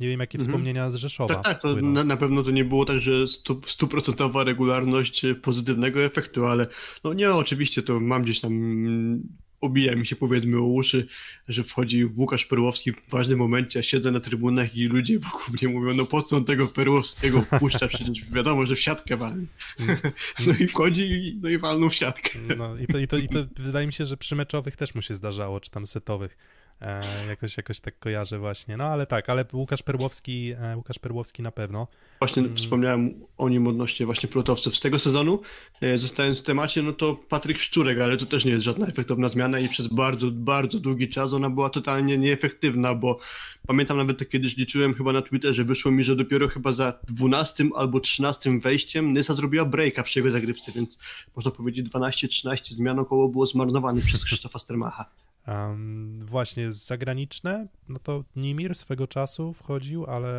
Nie wiem, jakie Mhm. wspomnienia z Rzeszowa Tak, tak, to na, na pewno to nie było tak, że stu- stuprocentowa regularność e, pozytywnego efektu, ale no nie, oczywiście to mam gdzieś tam, mm, obija mi się powiedzmy o uszy, że wchodzi Łukasz Perłowski w ważnym momencie, a siedzę na trybunach i ludzie wokół mnie mówią, no po co on tego Perłowskiego puszcza, przecież wiadomo, że w siatkę walnie. No i wchodzi i, no i walnął w siatkę. No i to, i, to, i to wydaje mi się, że przy meczowych też mu się zdarzało, czy tam setowych. E, jakoś, jakoś tak kojarzę właśnie. No ale tak, ale Łukasz Perłowski, e, Łukasz Perłowski na pewno. Właśnie Mm. wspomniałem o nim odnośnie właśnie plotowców z tego sezonu. E, Zostając w temacie, no to Patryk Szczurek, ale to też nie jest żadna efektowna zmiana i przez bardzo, bardzo długi czas ona była totalnie nieefektywna, bo pamiętam nawet to kiedyś liczyłem chyba na Twitterze, wyszło mi, że dopiero chyba za 12 albo 13 wejściem Nysa zrobiła breaka przy jego zagrywce, więc można powiedzieć 12-13 zmian około było zmarnowanych przez Krzysztofa Stermacha. Um, właśnie zagraniczne, no to Nimir swego czasu wchodził, ale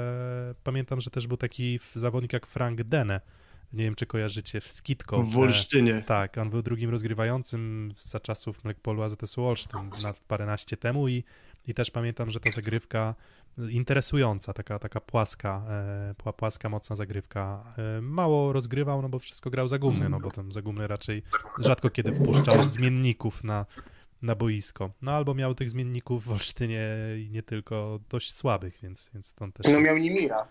pamiętam, że też był taki zawodnik jak Frank Dene. Nie wiem, czy kojarzycie, w Skitko. W Olsztynie. Tak, on był drugim rozgrywającym za czasów Mlekpolu AZS-u Olsztyn na paręnaście temu i, i też pamiętam, że ta zagrywka interesująca, taka, taka płaska, e, pła- płaska, mocna zagrywka. E, mało rozgrywał, no bo wszystko grał za gumny, no bo tam za gumny raczej rzadko kiedy wpuszczał zmienników na, na boisko. No albo miał tych zmienników w Olsztynie i nie tylko dość słabych, więc, więc stąd też... No miał Nimira.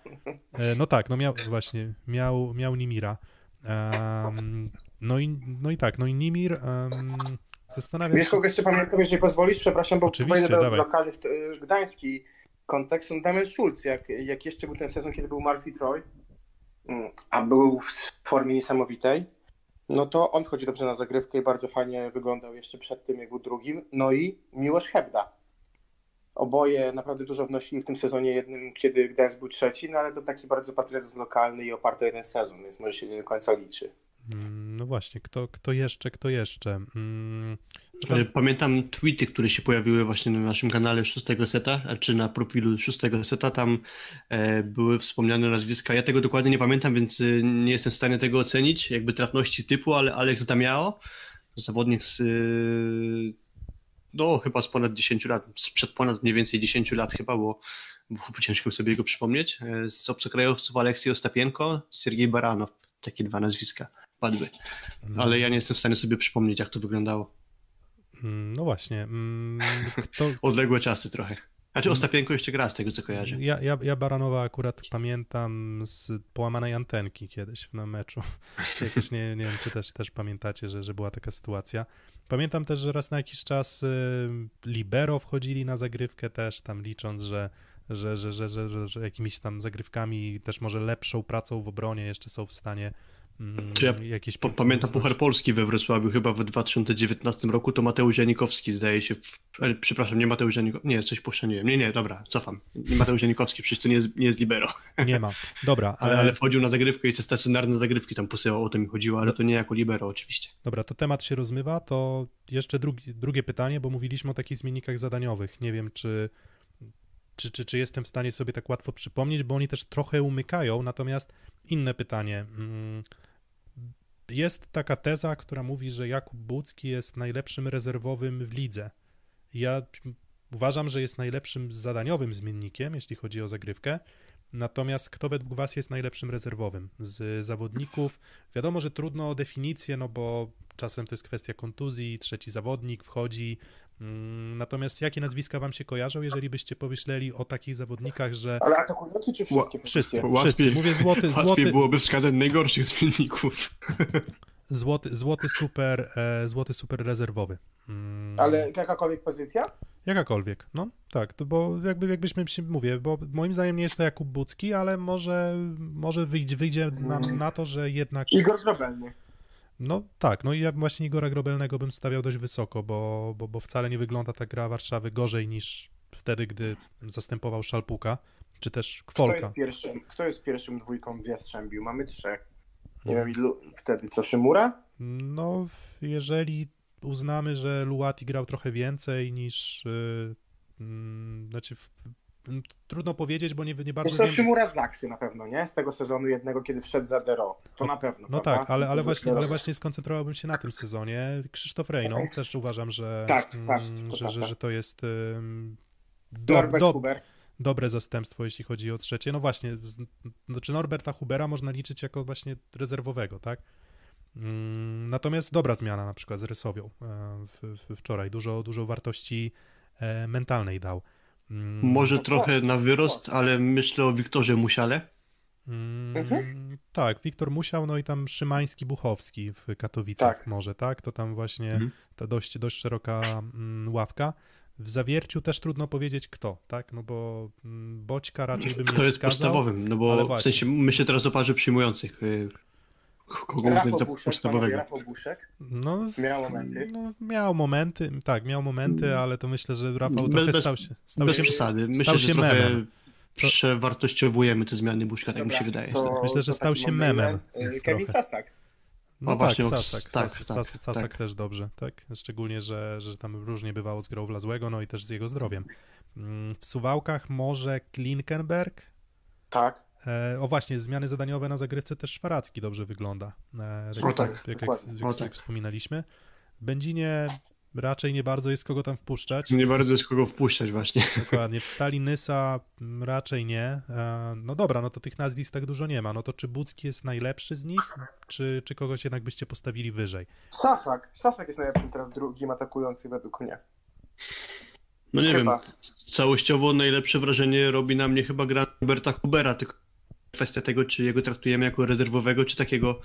E, No tak, no miał właśnie, miał, miał Nimira. Em, no, i, no i tak, no i Nimir um, zastanawiam Wiesz, kogo jeszcze pamiętam, jeżeli pozwolisz? Przepraszam, bo wejdę do dawaj. lokalnych y, Gdański. kontekst, no Damian Schulz, jak, jak jeszcze był ten sezon, kiedy był Murphy Troy, mm, a był w formie niesamowitej, no to on wchodzi dobrze na zagrywkę i bardzo fajnie wyglądał jeszcze przed tym, jak był drugim. No i Miłosz Hebda. Oboje naprawdę dużo wnosili w tym sezonie jednym, kiedy Gdańsk był trzeci, no ale to taki bardzo patriotizm lokalny i oparty o jeden sezon, więc może się nie do końca liczy. Mm, No właśnie, kto, kto jeszcze, kto jeszcze? Mm, E, Pamiętam tweety, które się pojawiły właśnie na naszym kanale szóstego seta, a czy na profilu szóstego seta, tam e, były wspomniane nazwiska. Ja tego dokładnie nie pamiętam, więc e, nie jestem w stanie tego ocenić, jakby trafności typu, ale Alex Damiao, zawodnik z, e, no chyba z ponad 10 lat, sprzed ponad mniej więcej 10 lat chyba, bo, bo ciężko sobie go przypomnieć. E, z obcokrajowców Aleksiej Ostapienko, Sergiej Baranow, takie dwa nazwiska padły. Ale ja nie jestem w stanie sobie przypomnieć, jak to wyglądało. mm, no właśnie, mm, kto, Odległe czasy trochę. Znaczy Ostapienko jeszcze gra z tego, co kojarzę. Ja, ja, ja Baranowa akurat pamiętam z połamanej antenki kiedyś na meczu. Jakieś nie, nie wiem, czy też, też pamiętacie, że, że była taka sytuacja. Pamiętam też, że raz na jakiś czas y, Libero wchodzili na zagrywkę też, tam licząc, że, że, że, że, że, że, że jakimiś tam zagrywkami, też może lepszą pracą w obronie jeszcze są w stanie mm, To ja jakieś pamiętam. Puchar Polski we Wrocławiu chyba w 2019 roku, to Mateusz Janikowski zdaje się, ale, przepraszam, nie Mateusz Janikowski, nie, coś poszczędziłem, nie, nie, dobra, cofam, nie Mateusz Janikowski, przecież to nie jest, nie jest libero, Nie ma. Dobra, ale, ale, ale wchodził na zagrywkę i te stacjonarne zagrywki tam posyłał, o to mi chodziło, ale to nie jako libero oczywiście. Dobra, to temat się rozmywa, to jeszcze drugi, drugie pytanie, bo mówiliśmy o takich zmiennikach zadaniowych. Nie wiem, czy, czy, czy, czy jestem w stanie sobie tak łatwo przypomnieć, bo oni też trochę umykają, natomiast inne pytanie. Mm, Jest taka teza, która mówi, że Jakub Bucki jest najlepszym rezerwowym w lidze. Ja uważam, że jest najlepszym zadaniowym zmiennikiem, jeśli chodzi o zagrywkę. Natomiast kto według Was jest najlepszym rezerwowym z zawodników? Wiadomo, że trudno o definicję, no bo czasem to jest kwestia kontuzji, trzeci zawodnik wchodzi. Mm, Natomiast jakie nazwiska Wam się kojarzą, jeżeli byście pomyśleli o takich zawodnikach, że Ale atakujący czy wszystkie wszyscy, wszyscy, mówię złoty, łatwiej złoty, byłoby wskazać najgorszych zmienników. złoty, złoty super, e, złoty super rezerwowy. Mm, Ale jakakolwiek pozycja? Jakakolwiek, no tak, to bo jakby jakbyśmy się mówię, bo moim zdaniem nie jest to Jakub Bucki, ale może, może wyjdzie, wyjdzie nam na to, że jednak Igor Grobelny. No tak, no i ja właśnie Igora Grobelnego bym stawiał dość wysoko, bo, bo, bo wcale nie wygląda ta gra Warszawy gorzej niż wtedy, gdy zastępował Szalpuka, czy też Kto Kwolka. jest pierwszym, kto jest pierwszym dwójką w Jastrzębiu? Mamy trzech. Nie Mhm. wiem, ilu wtedy co, Szymura? No, jeżeli uznamy, że Luati grał trochę więcej niż, yy, znaczy w, trudno powiedzieć, bo nie, nie bardzo to wiem. Szymura z na pewno, nie? Z tego sezonu jednego, kiedy wszedł za Dero. To na pewno, No prawda? tak, ale, ale, właśnie, ale właśnie skoncentrowałbym się na tym sezonie. Krzysztof Rejno, też uważam, że, Tak, mm, tak, to że, że, że to jest ym, do, do, Huber. dobre zastępstwo, jeśli chodzi o trzecie. No właśnie, znaczy Norberta Hubera można liczyć jako właśnie rezerwowego, tak? Mm, Natomiast dobra zmiana na przykład z Rysowią e, w, w, wczoraj. Dużo, dużo wartości e, mentalnej dał. Mm, Może No trochę na wyrost, ale myślę o Wiktorze Musiale. Mm, Mhm. Tak, Wiktor Musiał, no i tam Szymański, Buchowski w Katowicach Tak. może, tak? To tam właśnie Mhm. ta dość, dość szeroka mm, ławka. W Zawierciu też trudno powiedzieć kto, tak? No bo Boćka raczej bym To nie jest wskazał. podstawowym, no bo w sensie myślę teraz o parze przyjmujących. Kogo uznać Rafał za Buszek, podstawowego? Buszek. No, Miał momenty. No, miał momenty, tak, miał momenty, ale to myślę, że Rafał Bez- trochę bez- stał się, stał Bez się przesady. Myślę, stał że się trochę memem. To- przewartościowujemy te zmiany Buszka, tak mi Dobra, się wydaje. to- Myślę, że stał się memem trochę. Kevin Sasak. No O, tak, właśnie, Sasak, tak, Sas, tak, Sas, Sasak tak. też dobrze, tak? Szczególnie, że, że tam różnie bywało z grą Wlazłego, no i też z jego zdrowiem. Mm, W Suwałkach może Klinkenberg. Tak. E, o właśnie, zmiany zadaniowe na zagrywce też Szwaracki dobrze wygląda. E, O tak, jak, jak, jak, O jak tak. wspominaliśmy. W Będzinie raczej nie bardzo jest kogo tam wpuszczać. Nie bardzo jest kogo wpuszczać właśnie. Dokładnie. W Stali Nysa mm, raczej nie. E, No dobra, no to tych nazwisk tak dużo nie ma. No to czy Bucki jest najlepszy z nich, czy, czy kogoś jednak byście postawili wyżej? Sasak. Sasak jest najlepszym teraz drugim atakujący według mnie. No nie Chyba. wiem, całościowo najlepsze wrażenie robi na mnie chyba gra Roberta Hubera, tylko kwestia tego, czy jego traktujemy jako rezerwowego, czy takiego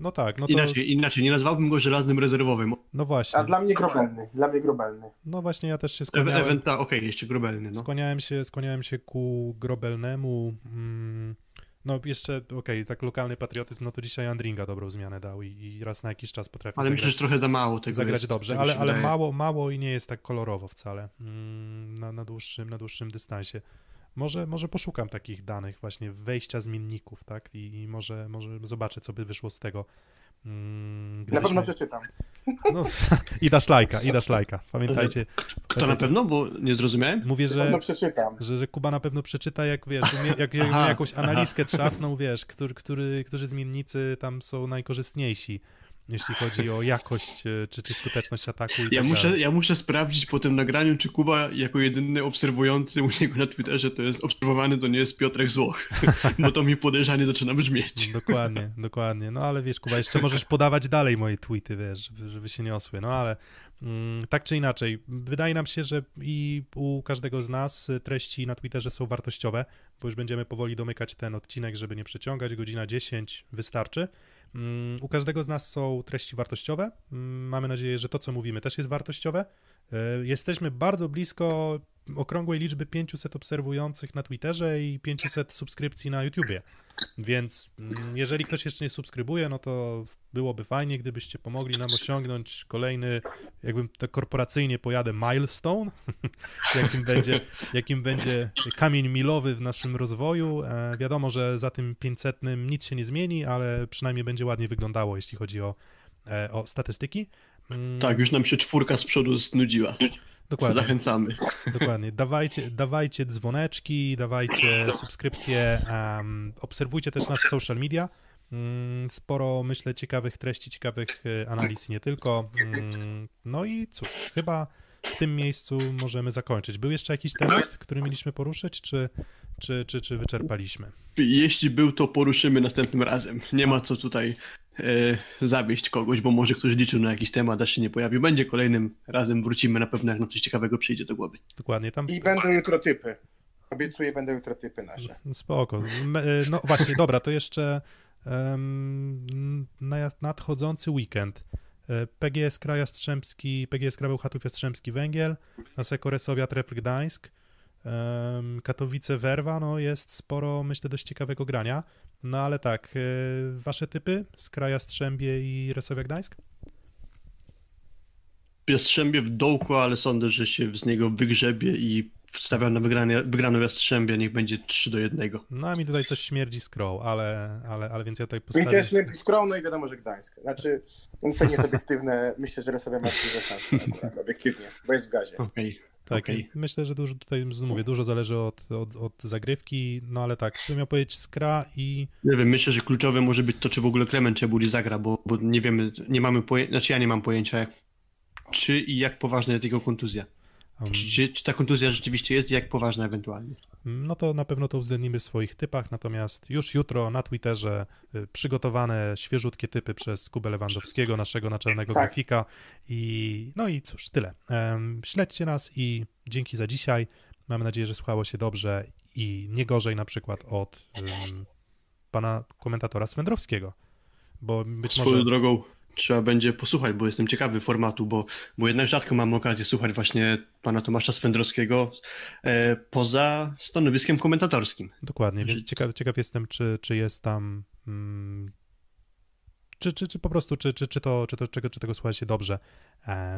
No tak, no to, Inaczej, inaczej, nie nazwałbym go żelaznym rezerwowym. no właśnie, A dla mnie grobelny, dla mnie grobelny. no właśnie ja też się skłaniałem, Eventa, okej, jeszcze grobelny, no. skłaniałem się, skłaniałem się ku Grobelnemu, mm, no jeszcze, okej, tak lokalny patriotyzm, no to dzisiaj Andringa dobrą zmianę dał i, i raz na jakiś czas potrafi Ale myślę, zagrać, że trochę za mało tego zagrać jest, dobrze, tak ale, ale mało, mało i nie jest tak kolorowo wcale mm, na, na, dłuższym, na dłuższym dystansie. Może, może poszukam takich danych właśnie wejścia zmienników, tak? I, i może, może zobaczę, co by wyszło z tego. Mm, Na pewno przeczytam. No, i dasz lajka, i dasz lajka. Pamiętajcie, Kto na pewno? Bo nie zrozumiałem. mówię, Na pewno że, przeczytam. że, że Kuba na pewno przeczyta, jak wiesz, umie, jak, jak Aha, jakąś analizkę trzasną, wiesz, który, który, którzy zmiennicy tam są najkorzystniejsi, jeśli chodzi o jakość e, czy, czy skuteczność ataku. Ja tak muszę, dalej. ja muszę sprawdzić po tym nagraniu, czy Kuba jako jedyny obserwujący u niego na Twitterze to jest obserwowany, to nie jest Piotrek Złoch, bo to mi podejrzanie zaczyna brzmieć. Dokładnie, dokładnie. No ale wiesz, Kuba, jeszcze możesz podawać dalej moje tweety, wiesz, żeby, żeby się niosły. No ale mm, tak czy inaczej, wydaje nam się, że i u każdego z nas y, treści na Twitterze są wartościowe, bo już będziemy powoli domykać ten odcinek, żeby nie przeciągać. Godzina 10 wystarczy. Mm, U każdego z nas są treści wartościowe. Mm, Mamy nadzieję, że to, co mówimy, też jest wartościowe. Y, Jesteśmy bardzo blisko okrągłej liczby 500 obserwujących na Twitterze i 500 subskrypcji na YouTubie. Więc mm, jeżeli ktoś jeszcze nie subskrybuje, no to byłoby fajnie, gdybyście pomogli nam osiągnąć kolejny, jakbym tak korporacyjnie pojadę, milestone, jakim będzie, jakim będzie kamień milowy w naszym rozwoju. E, wiadomo, że za tym 500 nic się nie zmieni, ale przynajmniej będzie ładnie wyglądało, jeśli chodzi o, e, o statystyki. Mm, Tak, już nam się czwórka z przodu znudziła. Dokładnie. Zachęcamy. Dokładnie. Dawajcie, dawajcie dzwoneczki, dawajcie subskrypcje, um, obserwujcie też nas w social media. Mm, Sporo, myślę, ciekawych treści, ciekawych e, analiz nie tylko. Mm, No i cóż, chyba w tym miejscu możemy zakończyć. Był jeszcze jakiś temat, który mieliśmy poruszyć, czy, czy, czy, czy wyczerpaliśmy? Jeśli był, to poruszymy następnym razem. Nie ma co tutaj e, zawieść kogoś, bo może ktoś liczył na jakiś temat, a się nie pojawił. Będzie kolejnym razem, wrócimy na pewno, jak nam coś ciekawego przyjdzie do głowy. Dokładnie, tam I będą jutro typy. Obiecuję, będą jutro typy nasze. Spoko. Me- e, No właśnie, dobra, to jeszcze na- nadchodzący weekend. E, PGS Kraj Jastrzębski, PGS Krabeł Chatów Jastrzębski Węgiel, Naseko Resowia Trefl Gdańsk, Katowice Werwa, no jest sporo, myślę, dość ciekawego grania. No ale tak, e, wasze typy z Kraja Strzębie i Resowia Gdańsk? Jastrzębie w dołku, ale sądzę, że się z niego wygrzebie i wstawiam na wygranie, wygraną Jastrzębie, niech będzie 3 do 1. No a mi tutaj coś śmierdzi Scroll, ale, ale, ale więc ja tutaj I postawię... też my skromno i wiadomo, że Gdańsk. Znaczy, no to nie jest obiektywne. Myślę, że Resowia ma duże szanse obiektywnie, bo jest w gazie. Okej. Tak, Okej. myślę, że dużo tutaj mówię, dużo zależy od, od, od zagrywki, no ale tak, bym miał powiedzieć Skra i Nie wiem, myślę, że kluczowe może być to, czy w ogóle Clement Czebuli zagra, bo, bo nie wiemy, nie mamy pojęcia, znaczy ja nie mam pojęcia, jak, czy i jak poważna jest jego kontuzja. um, Czy, czy, czy ta kontuzja rzeczywiście jest i jak poważna ewentualnie. No to na pewno to uwzględnimy w swoich typach, natomiast już jutro na Twitterze y, przygotowane świeżutkie typy przez Kubę Lewandowskiego, naszego naczelnego Tak. grafika i no i cóż, tyle. Śledźcie nas i dzięki za dzisiaj. Mam nadzieję, że słuchało się dobrze i nie gorzej na przykład od ym, pana komentatora Swędrowskiego, bo być Swoją może... drogą trzeba będzie posłuchać, bo jestem ciekawy formatu, bo, bo jednak rzadko mam okazję słuchać właśnie pana Tomasza Swędrowskiego e, poza stanowiskiem komentatorskim. Dokładnie, więc Że- ciekaw, ciekaw jestem, czy, czy jest tam. Mm, czy, czy, czy po prostu, czy, czy, czy, to, czy, to, czego, czy tego słucha się dobrze. E,